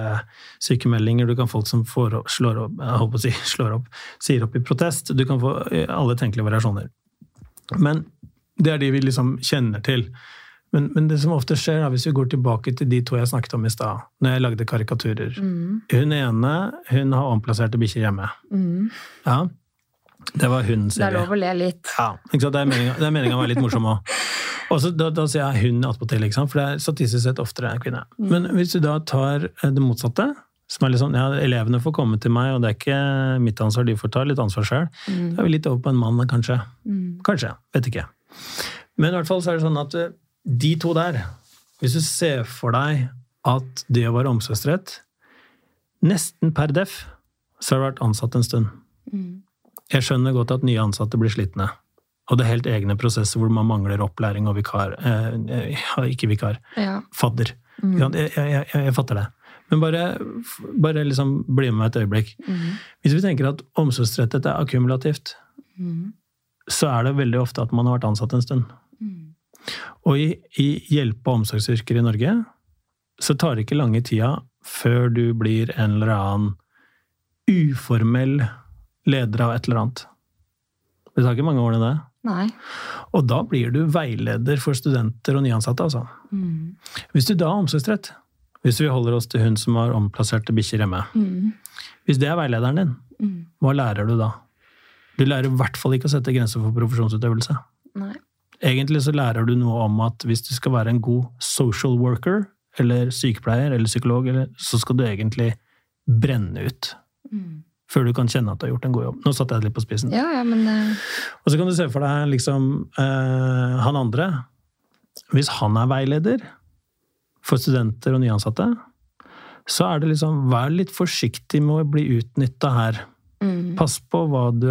sykemeldinger, du kan folk som får opp, slår opp, holdt å si, slår opp, sier opp i protest. Du kan få eh, alle tenkelige variasjoner. Men det er de vi liksom kjenner til. Men, men det som ofte skjer, da, hvis vi går tilbake til de to jeg snakket om i stad, når jeg lagde karikaturer Mm. Hun ene hun har omplasserte bikkjer hjemme. Mm. Ja, Det var hun, sier vi. Det er lov å le litt. Ja, ikke sant? Det er meningen- meninga å være litt morsom òg. Og så da, da sier jeg hun attpåtil, for det er statistisk sett oftere en kvinne. Men hvis du da tar eh, det motsatte, som er litt sånn ja, elevene får komme til meg, og det er ikke mitt ansvar, de får ta litt ansvar sjøl, da er vi litt over på en mann, kanskje. Mm. Kanskje, vet ikke. Men i hvert fall så er det sånn at eh, de to der, hvis du ser for deg at det å være omsorgsrett Nesten per def så har du vært ansatt en stund. Mm. Jeg skjønner godt at nye ansatte blir slitne. Og det er helt egne prosesser hvor man mangler opplæring og vikar. Eh, ikke vikar, Ja. fadder. Mm. Jeg, jeg, jeg, jeg fatter det. Men bare, bare liksom bli med meg et øyeblikk. Mm. Hvis vi tenker at omsorgsrettet er akkumulativt, Mm. så er det veldig ofte at man har vært ansatt en stund. Og i, i hjelpe- og omsorgsyrker i Norge så tar det ikke lange tida før du blir en eller annen uformell leder av et eller annet. Det tar ikke mange årene, det. Nei. Og da blir du veileder for studenter og nyansatte, altså. Mm. Hvis du da har omsorgsrett, hvis vi holder oss til hun som har omplasserte bikkjer hjemme, Mm. hvis det er veilederen din, Mm. hva lærer du da? Du lærer i hvert fall ikke å sette grenser for profesjonsutøvelse. Nei. Egentlig så lærer du noe om at hvis du skal være en god social worker, eller sykepleier eller psykolog, eller, så skal du egentlig brenne ut Mm. før du kan kjenne at du har gjort en god jobb. Nå satte jeg det litt på spissen. Ja, ja, men uh... Og så kan du se for deg liksom uh, han andre. Hvis han er veileder for studenter og nyansatte, så er det liksom Vær litt forsiktig med å bli utnytta her. mm. Pass på hva du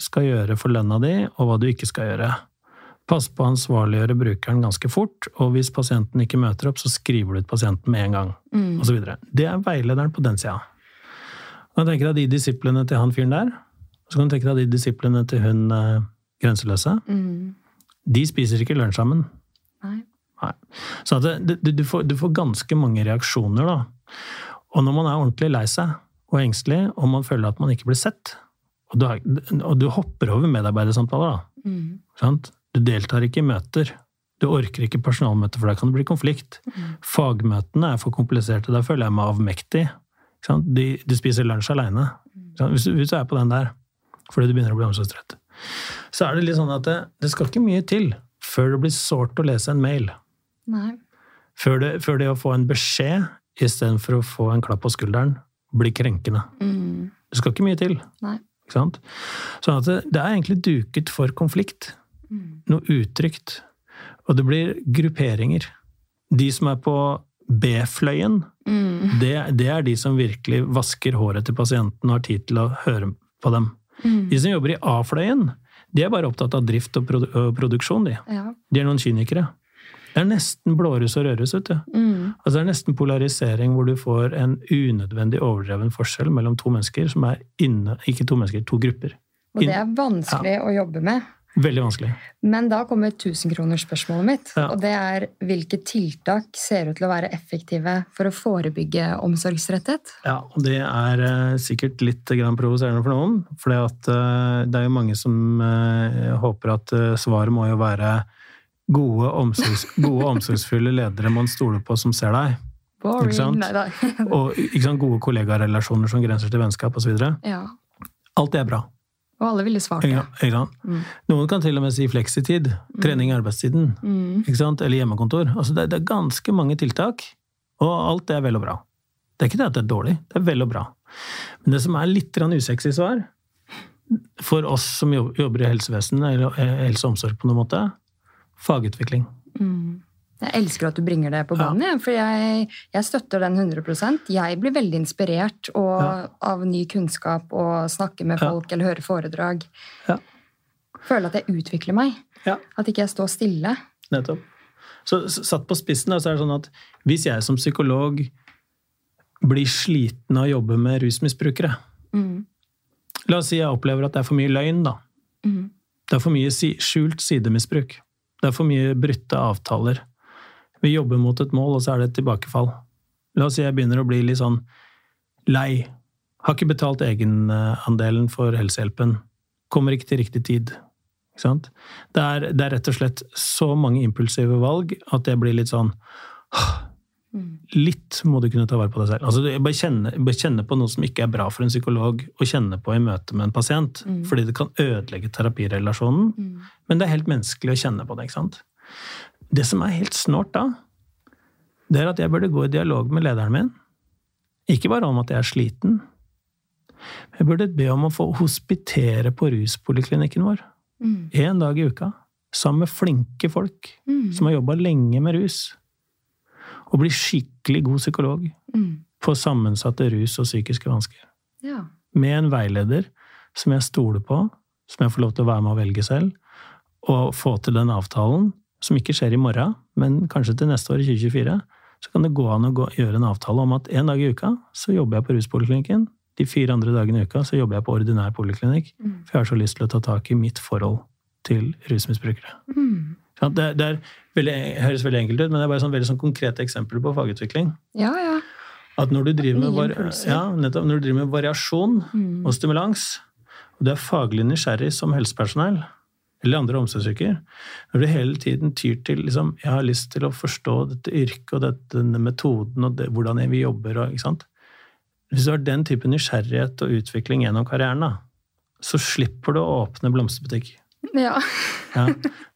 skal gjøre for lønna di, og hva du ikke skal gjøre. Pass på å ansvarliggjøre brukeren ganske fort, og hvis pasienten ikke møter opp, så skriver du ut pasienten med en gang. Mm. Videre. det er veilederen på den sida. kan du tenke deg de disiplene til han fyren der. Så kan du tenke deg de disiplene til hun eh, grenseløse. Mm. De spiser ikke lunsj sammen. Nei. Nei. Så at det, du, du, får, du får ganske mange reaksjoner, da. Og når man er ordentlig lei seg og engstelig, og man føler at man ikke blir sett, og du, og du hopper over medarbeidersamtaler, da. Mm. Du deltar ikke i møter. Du orker ikke personalmøter, for der kan det bli konflikt. Mm. Fagmøtene er for kompliserte. Der føler jeg meg avmektig. De, du spiser lunsj aleine. Hvis, du- hvis du er på den der fordi du begynner å bli omsorgstrett, så er det litt sånn at det, det skal ikke mye til før det blir sårt å lese en mail. Nei. Før det, før det å få en beskjed istedenfor å få en klapp på skulderen blir krenkende. Mm. Det skal ikke mye til. Nei. Ikke sant? Sånn at det, det er egentlig duket for konflikt. Mm. Noe utrygt. Og det blir grupperinger. De som er på B-fløyen, Mm. det, det er de som virkelig vasker håret til pasienten og har tid til å høre på dem. Mm. De som jobber i A-fløyen, de er bare opptatt av drift og produ og produksjon, de. Ja. De er noen kynikere. Det er nesten blårus og rødrus, vet du. Mm. Altså det er nesten polarisering hvor du får en unødvendig overdreven forskjell mellom to mennesker som er inne Ikke to mennesker, to grupper. Og det er vanskelig å jobbe med. Veldig vanskelig. Men da kommer tusenkronersspørsmålet mitt. Ja. Og det er hvilke tiltak ser ut til å være effektive for å forebygge omsorgsretthet? Ja, og det er uh, sikkert litt uh, provoserende for noen. For det er jo mange som eh, håper at eh, svaret må jo være gode, omsorgs, gode omsorgsfulle ledere man stoler på, som ser deg. Boring. Ikke sant? Og ikke sant, gode kollegarelasjoner som grenser til vennskap osv. ja. Alt det er bra. Og alle ville svart det. sant? Ikke sant? Mm. Noen kan til og med si fleksitid. Trening i arbeidstiden. Mm. Ikke sant? Eller hjemmekontor. Altså det, det er ganske mange tiltak, og alt det er vel og bra. Det er ikke det at det er dårlig, det er vel og bra. Men det som er litt usexy svar, for oss som jobber i helsevesenet, eller eh, helse og omsorg på noen måte, fagutvikling. Mm. Jeg elsker at du bringer det på banen, ja. for jeg, jeg støtter den 100% Jeg blir veldig inspirert og, Ja. av ny kunnskap og snakke med Ja. folk eller høre foredrag. Ja. Føler at jeg utvikler meg. Ja. At ikke jeg står stille. Nettopp. Så satt på spissen, så er det sånn at hvis jeg som psykolog blir sliten av å jobbe med rusmisbrukere Mm. La oss si jeg opplever at det er for mye løgn, da. Mm. Det er for mye skjult sidemisbruk. Det er for mye brutte avtaler. Vi jobber mot et mål, og så er det et tilbakefall. La oss si jeg begynner å bli litt sånn lei. Har ikke betalt egenandelen for helsehjelpen. Kommer ikke til riktig tid. Ikke sant? Det er, det er rett og slett så mange impulsive valg at jeg blir litt sånn. Litt må du kunne ta vare på deg selv. Altså, bare, kjenne, bare kjenne på noe som ikke er bra for en psykolog å kjenne på i møte med en pasient. Mm. Fordi det kan ødelegge terapirelasjonen. Mm. Men det er helt menneskelig å kjenne på det. ikke sant? Det som er helt snålt da, det er at jeg burde gå i dialog med lederen min. Ikke bare om at jeg er sliten. Jeg burde be om å få hospitere på ruspoliklinikken vår Mm. dag i uka. Sammen med flinke folk Mm. som har jobba lenge med rus. Og bli skikkelig god psykolog Mm. på sammensatte rus og psykiske vansker. Ja. med en veileder som jeg stoler på, som jeg får lov til å være med og velge selv, og få til den avtalen, som ikke skjer i morgen, men kanskje til neste år, i 2024, så kan det gå an å gå, gjøre en avtale om at en dag i uka så jobber jeg på ruspoliklinikken, de fire andre dagene i uka så jobber jeg på ordinær poliklinikk, Mm. for jeg har så lyst til å ta tak i mitt forhold til rusmisbrukere. Mm. Det, det er veldig, høres veldig enkelt ut, men det er bare sånn, veldig sånn konkrete eksempler på fagutvikling. ja, ja. At når du driver med, var, ja, nettopp, når du driver med variasjon, Mm. og stimulans, og du er faglig nysgjerrig som helsepersonell, eller andre omsorgsyrker, når du hele tiden tyr til liksom, jeg har lyst til å forstå dette yrket og dette, denne metoden og det, hvordan vi jobber og? Hvis du har den type nysgjerrighet og utvikling gjennom karrieren, da, så slipper du å åpne blomsterbutikk. Ja. Ja.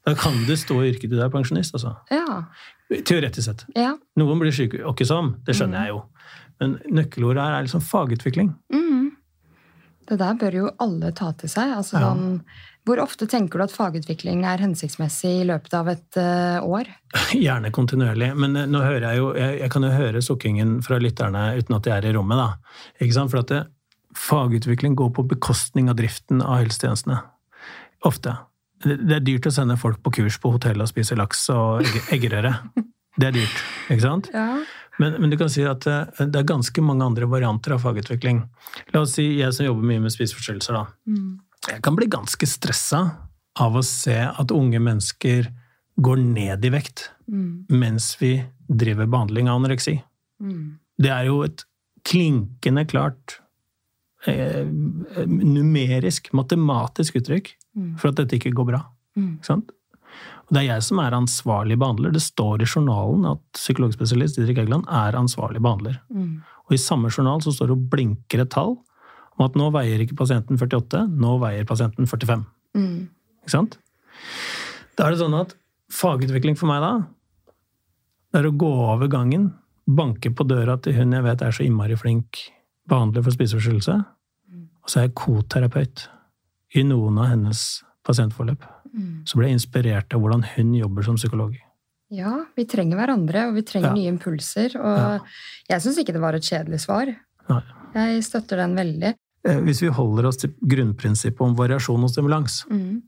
Da kan du stå i yrket til du er pensjonist, altså. Ja. Teoretisk sett. ja. Noen blir syke, og ikke som, det skjønner jeg jo. Men nøkkelordet her er liksom fagutvikling. Mm. Det der bør jo alle ta til seg. Altså, Ja. sånn, hvor ofte tenker du at fagutvikling er hensiktsmessig i løpet av et uh, år? Gjerne kontinuerlig. Men eh, nå hører jeg jo Jeg, jeg kan jo høre sukkingen fra lytterne uten at de er i rommet, da. Ikke sant? For at det, fagutvikling går på bekostning av driften av helsetjenestene. Ofte. Det, det er dyrt å sende folk på kurs på hotell og spise laks og egg, eggerøre. Det er dyrt, ikke sant? Ja. Men, men, du kan si at det, det, er ganske mange andre varianter av fagutvikling. La oss si jeg som jobber mye med spiseforstyrrelser, da. Mm. Jeg kan bli ganske stressa av å se at unge mennesker går ned i vekt mm. mens vi driver behandling av anoreksi. Mm. Det er jo et klinkende klart eh, numerisk, matematisk uttrykk mm. for at dette ikke går bra. Mm. Ikke sant? Og det er jeg som er ansvarlig behandler. Det står i journalen at psykologspesialist Didrik Eggeland er ansvarlig behandler. Mm. Og i samme journal så står det og blinker et tall om at nå veier ikke pasienten 48, nå veier pasienten 45. Mm. Ikke sant? Da er det sånn at fagutvikling for meg da, det er å gå over gangen, banke på døra til hun jeg vet er så innmari flink behandler for spiseforstyrrelse, og så er jeg koterapeut i noen av hennes pasientforløp. Mm. Så ble jeg inspirert av hvordan hun jobber som psykolog. Ja, vi trenger hverandre, og vi trenger ja. nye impulser. Og ja. jeg syns ikke det var et kjedelig svar. Nei. Jeg støtter den veldig. Eh, hvis vi holder oss til grunnprinsippet om variasjon og stimulans mm.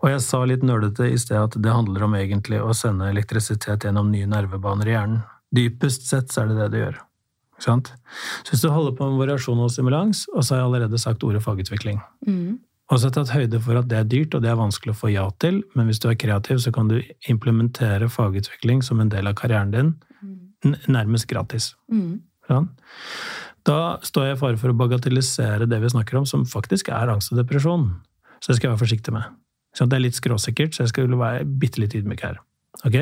Og jeg sa litt nølete i sted at det handler om egentlig å sende elektrisitet gjennom nye nervebaner i hjernen. Dypest sett så er det det det gjør. Så hvis du holder på med variasjon og stimulans, og så har jeg allerede sagt ordet fagutvikling mm. Og så har jeg tatt høyde for at det er dyrt, og det er vanskelig å få ja til, men hvis du er kreativ, så kan du implementere fagutvikling som en del av karrieren din, nærmest gratis. Mm. Sånn? Da står jeg i fare for å bagatellisere det vi snakker om, som faktisk er angst og depresjon. Så det skal jeg være forsiktig med. Så det er litt skråsikkert, så jeg skal være bitte litt ydmyk her. Ok?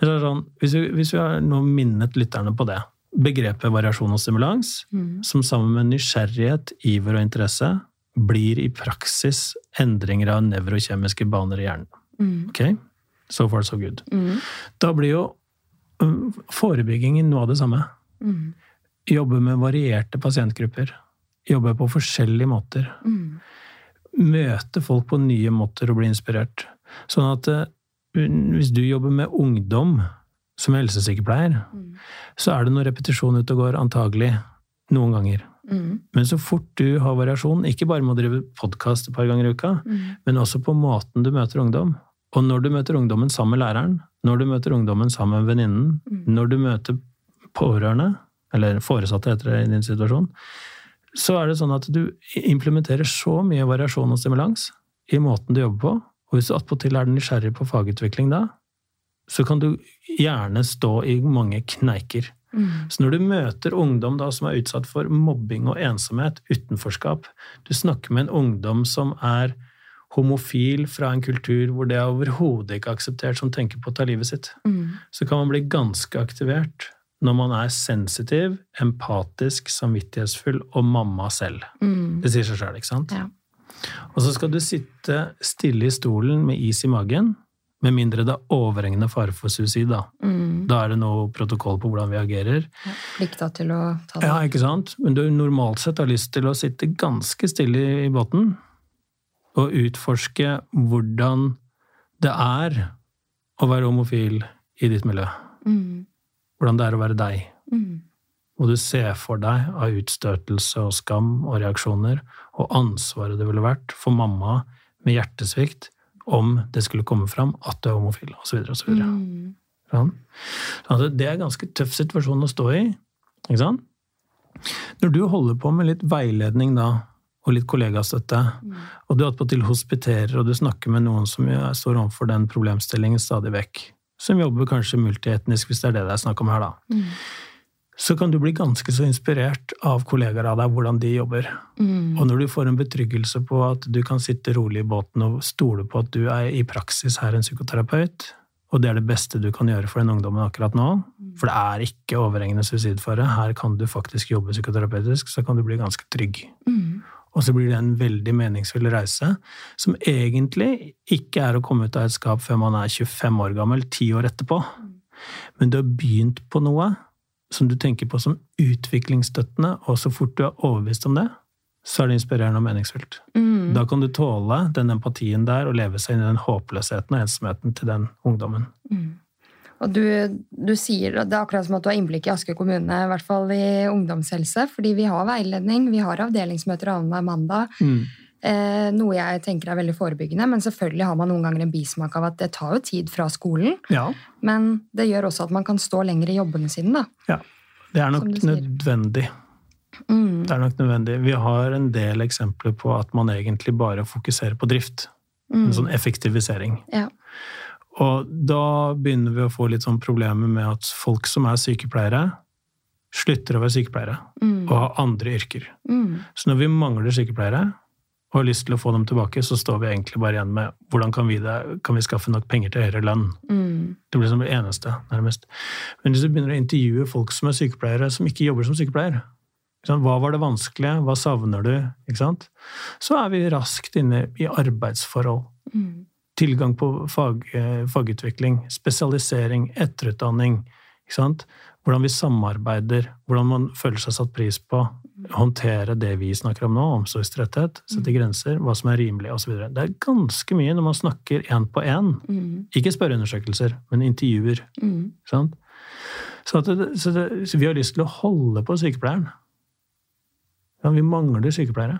Sånn, hvis, vi, hvis vi har nå minnet lytterne på det Begrepet variasjon og stimulans, mm. som sammen med nysgjerrighet, iver og interesse blir i praksis endringer av nevrokjemiske baner i hjernen. Mm. Ok? So far, so good. Mm. Da blir jo um, forebyggingen noe av det samme. Mm. Jobbe med varierte pasientgrupper. Jobbe på forskjellige måter. Mm. Møte folk på nye måter og bli inspirert. Sånn at uh, hvis du jobber med ungdom som helsesykepleier, mm. så er det noe repetisjon ute og går, antagelig, noen ganger. Mm. Men så fort du har variasjon, ikke bare med å drive podkast et par ganger i uka, mm. men også på måten du møter ungdom. Og når du møter ungdommen sammen med læreren, når du møter ungdommen sammen med venninnen, mm. når du møter pårørende, eller foresatte heter det i din situasjon, så er det sånn at du implementerer så mye variasjon og stimulans i måten du jobber på, og hvis du attpåtil er nysgjerrig på fagutvikling da, så kan du gjerne stå i mange kneiker. Mm. Så når du møter ungdom da, som er utsatt for mobbing og ensomhet, utenforskap Du snakker med en ungdom som er homofil fra en kultur hvor det er overhodet ikke akseptert, som tenker på å ta livet sitt, mm. så kan man bli ganske aktivert når man er sensitiv, empatisk, samvittighetsfull og mamma selv. Mm. Det sier seg sjøl, ikke sant? Ja. Og så skal du sitte stille i stolen med is i magen med mindre det er overhengende fare for suicid, da. Mm. Da er det noe protokoll på hvordan vi agerer. Ja, plikta til å ta det. Ja, ikke sant? Men du normalt sett har lyst til å sitte ganske stille i båten og utforske hvordan det er å være homofil i ditt miljø. Mm. Hvordan det er å være deg. Mm. Og du ser for deg av utstøtelse og skam og reaksjoner, og ansvaret det ville vært for mamma med hjertesvikt om det skulle komme fram at du er homofil, osv. osv. Mm. Sånn. Altså, det er en ganske tøff situasjon å stå i. Ikke sant? Når du holder på med litt veiledning da, og litt kollegastøtte, mm. og du attpåtil hospiterer og du snakker med noen som står overfor den problemstillingen stadig vekk, som jobber kanskje multietnisk, hvis det er det det er snakk om her, da. Mm så kan du bli ganske så inspirert av kollegaer av deg, hvordan de jobber. Mm. Og når du får en betryggelse på at du kan sitte rolig i båten og stole på at du er i praksis her en psykoterapeut, og det er det beste du kan gjøre for den ungdommen akkurat nå, mm. for det er ikke overhengende suicidfare, her kan du faktisk jobbe psykoterapeutisk, så kan du bli ganske trygg. Mm. Og så blir det en veldig meningsfull reise, som egentlig ikke er å komme ut av et skap før man er 25 år gammel, ti år etterpå. Mm. Men du har begynt på noe som du tenker på som utviklingsstøttende, og så fort du er overbevist om det, så er det inspirerende og meningsfullt. Mm. Da kan du tåle den empatien der og leve seg inn i den håpløsheten og ensomheten til den ungdommen. Mm. Og du, du, sier Det er akkurat som at du har innblikk i Asker kommune, i hvert fall i ungdomshelse. Fordi vi har veiledning, vi har avdelingsmøter annenhver mandag. Mm. Eh, noe jeg tenker er veldig forebyggende, men selvfølgelig har man noen ganger en bismak av at det tar jo tid fra skolen. Ja. Men det gjør også at man kan stå lenger i jobbene sine, da. ja. Det er nok nødvendig. Mm. Det er nok nødvendig. Vi har en del eksempler på at man egentlig bare fokuserer på drift. En sånn effektivisering. Ja. Og da begynner vi å få litt sånn problemer med at folk som er sykepleiere, slutter å være sykepleiere Mm. og har andre yrker. Mm. Så når vi mangler sykepleiere og har lyst til å få dem tilbake, så står vi egentlig bare igjen med hvordan kan vi, det, kan vi skaffe nok penger til høyere lønn. Mm. Det blir som det eneste, nærmest. Men hvis du begynner å intervjue folk som er sykepleiere, som ikke jobber som sykepleier? Hva var det vanskelige? Hva savner du? Så er vi raskt inne i arbeidsforhold. Mm. Tilgang på fag, eh, fagutvikling, spesialisering, etterutdanning. Hvordan vi samarbeider, hvordan man føler seg satt pris på. Håndtere det vi snakker om nå, omsorgstretthet, sette grenser, hva som er rimelig osv. Det er ganske mye når man snakker én på én. Mm. Ikke spørreundersøkelser, men intervjuer. Mm. Sant? Så, at det, så, det, så vi har lyst til å holde på sykepleieren. Ja, vi mangler sykepleiere.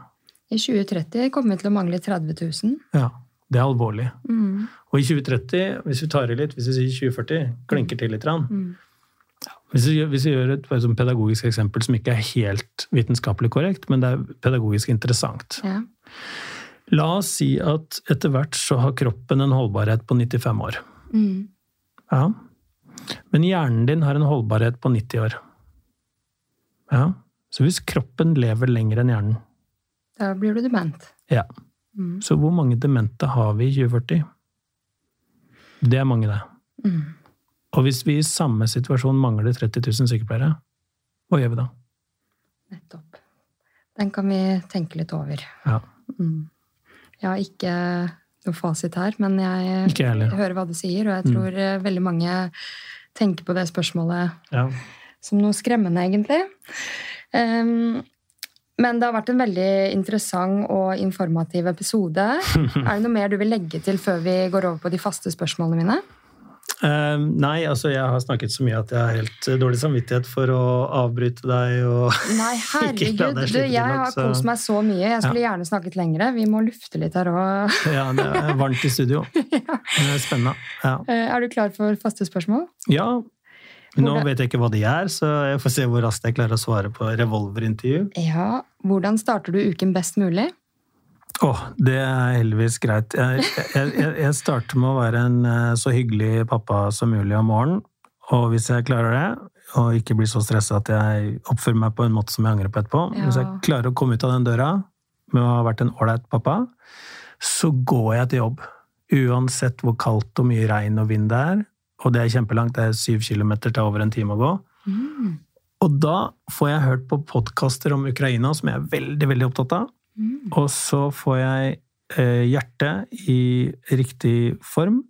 I 2030 kommer vi til å mangle 30 000. Ja, det er alvorlig. Mm. Og i 2030, hvis vi tar i litt, hvis vi sier 2040, klinker til litt. rann, Mm. Hvis vi, hvis vi gjør et sånn pedagogisk eksempel som ikke er helt vitenskapelig korrekt, men det er pedagogisk interessant. Ja. La oss si at etter hvert så har kroppen en holdbarhet på 95 år. Mm. Ja. Men hjernen din har en holdbarhet på 90 år. Ja. Så hvis kroppen lever lenger enn hjernen, Da blir du dement. ja. Mm. så hvor mange demente har vi i 2040? Det er mange, det. Mm. Og hvis vi i samme situasjon mangler 30 000 sykepleiere, hva gjør vi da? Nettopp. Den kan vi tenke litt over. Ja. Mm. Jeg har ikke noe fasit her, men jeg jeg hører hva du sier, og jeg tror mm. veldig mange tenker på det spørsmålet Ja. som noe skremmende, egentlig. Um, men det har vært en veldig interessant og informativ episode. Er det noe mer du vil legge til før vi går over på de faste spørsmålene mine? Eh, nei, altså jeg har snakket så mye at jeg har helt eh, dårlig samvittighet for å avbryte deg og Nei, herregud! deg Du, jeg nok, har kost meg så mye. Jeg skulle gjerne snakket lengre. Vi må lufte litt her òg. Ja, det er varmt i studio. Det er spennende. Ja. Er du klar for faste spørsmål? ja. Nå Hvordan- vet jeg ikke hva de er, så jeg får se hvor raskt jeg klarer å svare på revolverintervju. Ja. Hvordan starter du uken best mulig? Åh, det er heldigvis greit. Jeg, jeg, jeg, starter med å være en eh, så hyggelig pappa som mulig om morgenen. Og hvis jeg klarer det, og ikke blir så stressa at jeg oppfører meg på en måte som jeg angrer på etterpå Ja. Hvis jeg klarer å komme ut av den døra med å ha vært en ålreit pappa, så går jeg til jobb. Uansett hvor kaldt og mye regn og vind det er. Og det er kjempelangt, det er syv kilometer til over en time å gå. Mm. Og da får jeg hørt på podkaster om Ukraina, som jeg er veldig, veldig opptatt av. Mm. Og så får jeg eh, hjertet i riktig form,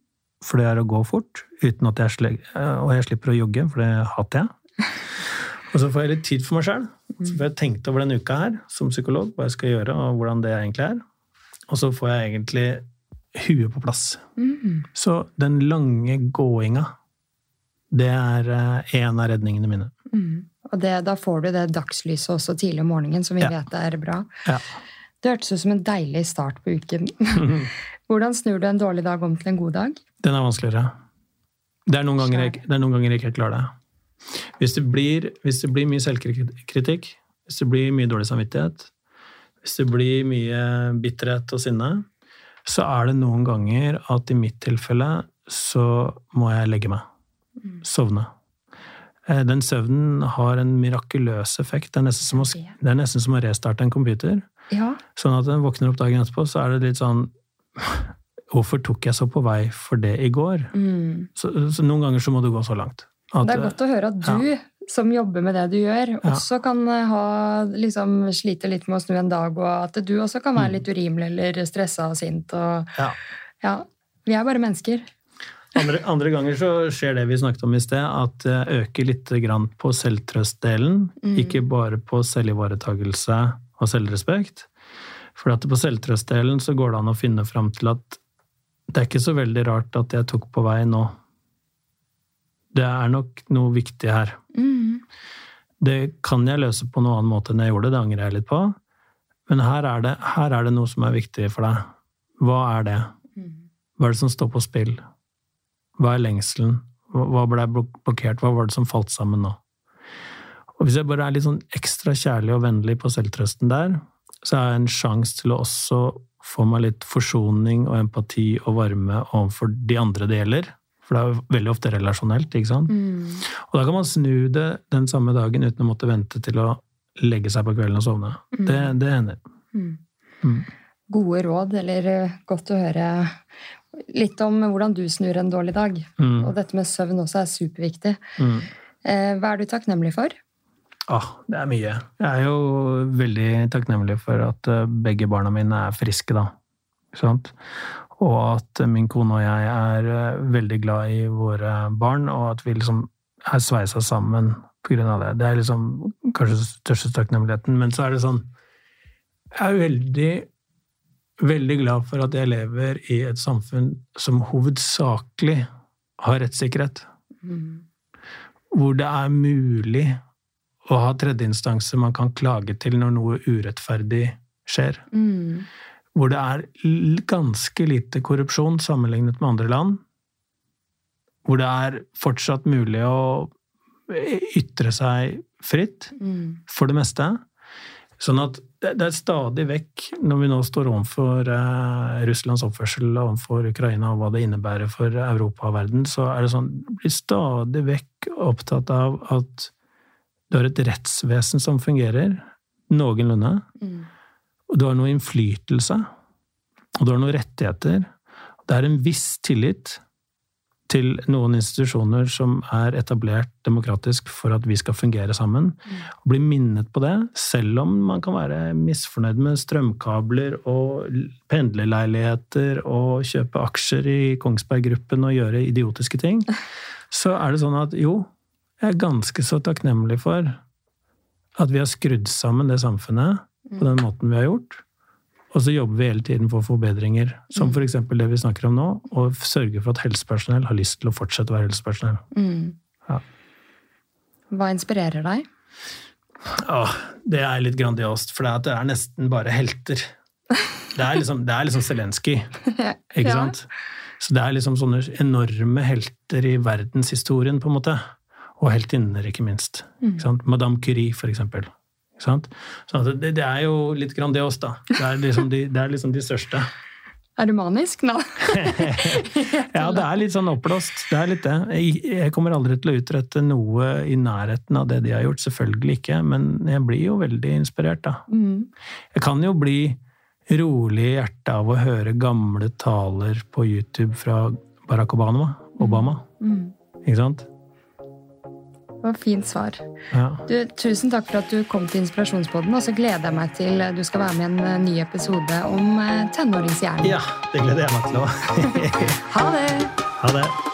for det er å gå fort, uten at jeg, eh, og jeg slipper å jogge, for det hater jeg. Og så får jeg litt tid for meg sjøl. Så får jeg tenkt over denne uka her som psykolog, hva jeg skal gjøre, og hvordan det egentlig er. Og så får jeg egentlig huet på plass. Mm. Så den lange gåinga, det er eh, en av redningene mine. Mm. Og det, da får du det dagslyset også tidlig om morgenen, som vi Ja. vet er bra. Ja. Det hørtes ut som en deilig start på uken. Hvordan snur du en dårlig dag om til en god dag? Den er vanskeligere. Det er noen ganger jeg, det noen ganger jeg ikke klarer det. Hvis det, blir, hvis det blir mye selvkritikk, hvis det blir mye dårlig samvittighet, hvis det blir mye bitterhet og sinne, så er det noen ganger at i mitt tilfelle så må jeg legge meg. Sovne. Eh, Den søvnen har en mirakuløs effekt. Det er nesten som å, nesten som å restarte en computer. Ja. Sånn at den våkner opp dagen etterpå, så er det litt sånn Hvorfor tok jeg så på vei for det i går? Mm. Så, så noen ganger så må du gå så langt. At, Det er godt å høre at du, som jobber med det du gjør, også kan eh, ha, liksom, slite litt med å snu en dag, og at du også kan være litt urimelig eller stressa og sint. Og, ja. ja, vi er bare mennesker. andre, andre ganger så skjer det vi snakket om i sted, at det øker litt grann på selvtrøstdelen. Ikke bare på selvivaretagelse og selvrespekt. For at på selvtrøstdelen så går det an å finne fram til at det er ikke så veldig rart at jeg tok på vei nå. Det er nok noe viktig her. Mm. Det kan jeg løse på noen annen måte enn jeg gjorde, det angrer jeg litt på. Men her er, det, her er det noe som er viktig for deg. Hva er det? Hva er det som står på spill? Hva er lengselen? Hva hva ble blokkert? Hva var det som falt sammen nå? Og hvis jeg bare er litt sånn ekstra kjærlig og vennlig på selvtrøsten der, så har jeg en sjanse til å også få meg litt forsoning og empati og varme overfor de andre det gjelder. For det er jo veldig ofte relasjonelt, ikke sant? Og da kan man snu det den samme dagen uten å måtte vente til å legge seg på kvelden og sovne. Det, det hender. Mm. Gode råd, eller eh, godt å høre litt om hvordan du snur en dårlig dag. Mm. Og dette med søvn også er superviktig. Mm. Eh, Hva er du takknemlig for? Ah, det er mye. Jeg er jo veldig takknemlig for at eh, begge barna mine er friske, da. Sant? Og at min kone og jeg er eh, veldig glad i våre barn, og at vi liksom er sveisa sammen av det. Det er liksom kanskje den største takknemligheten. Men så er det sånn Jeg er veldig, veldig glad for at jeg lever i et samfunn som hovedsakelig har rettssikkerhet. Hvor det er mulig å ha tredjeinstanser man kan klage til når noe urettferdig skjer. Mm. Hvor det er ganske lite korrupsjon sammenlignet med andre land. Hvor det er fortsatt mulig å ytre seg fritt, Mm. for det meste. Sånn at det er stadig vekk, når vi nå står overfor eh, Russlands oppførsel overfor Ukraina og hva det innebærer for Europa og verden, så er det sånn blir stadig vekk opptatt av at du har et rettsvesen som fungerer noenlunde, Mm. og du har noe innflytelse, og du har noen rettigheter. Det er en viss tillit til noen institusjoner som er etablert demokratisk for at vi skal fungere sammen. Og bli minnet på det, selv om man kan være misfornøyd med strømkabler og pendlerleiligheter og kjøpe aksjer i Kongsberg Gruppen og gjøre idiotiske ting, så er det sånn at jo, jeg er ganske så takknemlig for at vi har skrudd sammen det samfunnet på den måten vi har gjort. Og så jobber vi hele tiden for forbedringer, som f.eks. det vi snakker om nå, og sørge for at helsepersonell har lyst til å fortsette å være helsepersonell. Mm. Ja. Hva inspirerer deg? Åh, det er litt grandiost, for det er, nesten bare helter. Det er liksom, det er liksom Zelenskyj, ikke sant? Så det er liksom sånne enorme helter i verdenshistorien, på en måte. Og heltinner, ikke minst. Ikke sant? Madame Curie, for eksempel. Ikke sant? Så det, det er jo litt grandios da. Det er liksom de, det er liksom de største. Er du manisk nå? Ja, det er litt sånn oppblåst. Det er litt det. Jeg, jeg kommer aldri til å utrette noe i nærheten av det de har gjort, selvfølgelig ikke, men jeg blir jo veldig inspirert, da. Mm. Jeg kan jo bli rolig i hjertet av å høre gamle taler på YouTube fra Barack Obama. Obama. Mm. Ikke sant? Det var fint svar. Ja. Du, tusen takk for at du kom til Inspirasjonspodden, og så gleder jeg meg til du skal være med i en eh, ny episode om eh, tenåringshjernen. ja, det gleder jeg meg til òg. Ha det! ha det.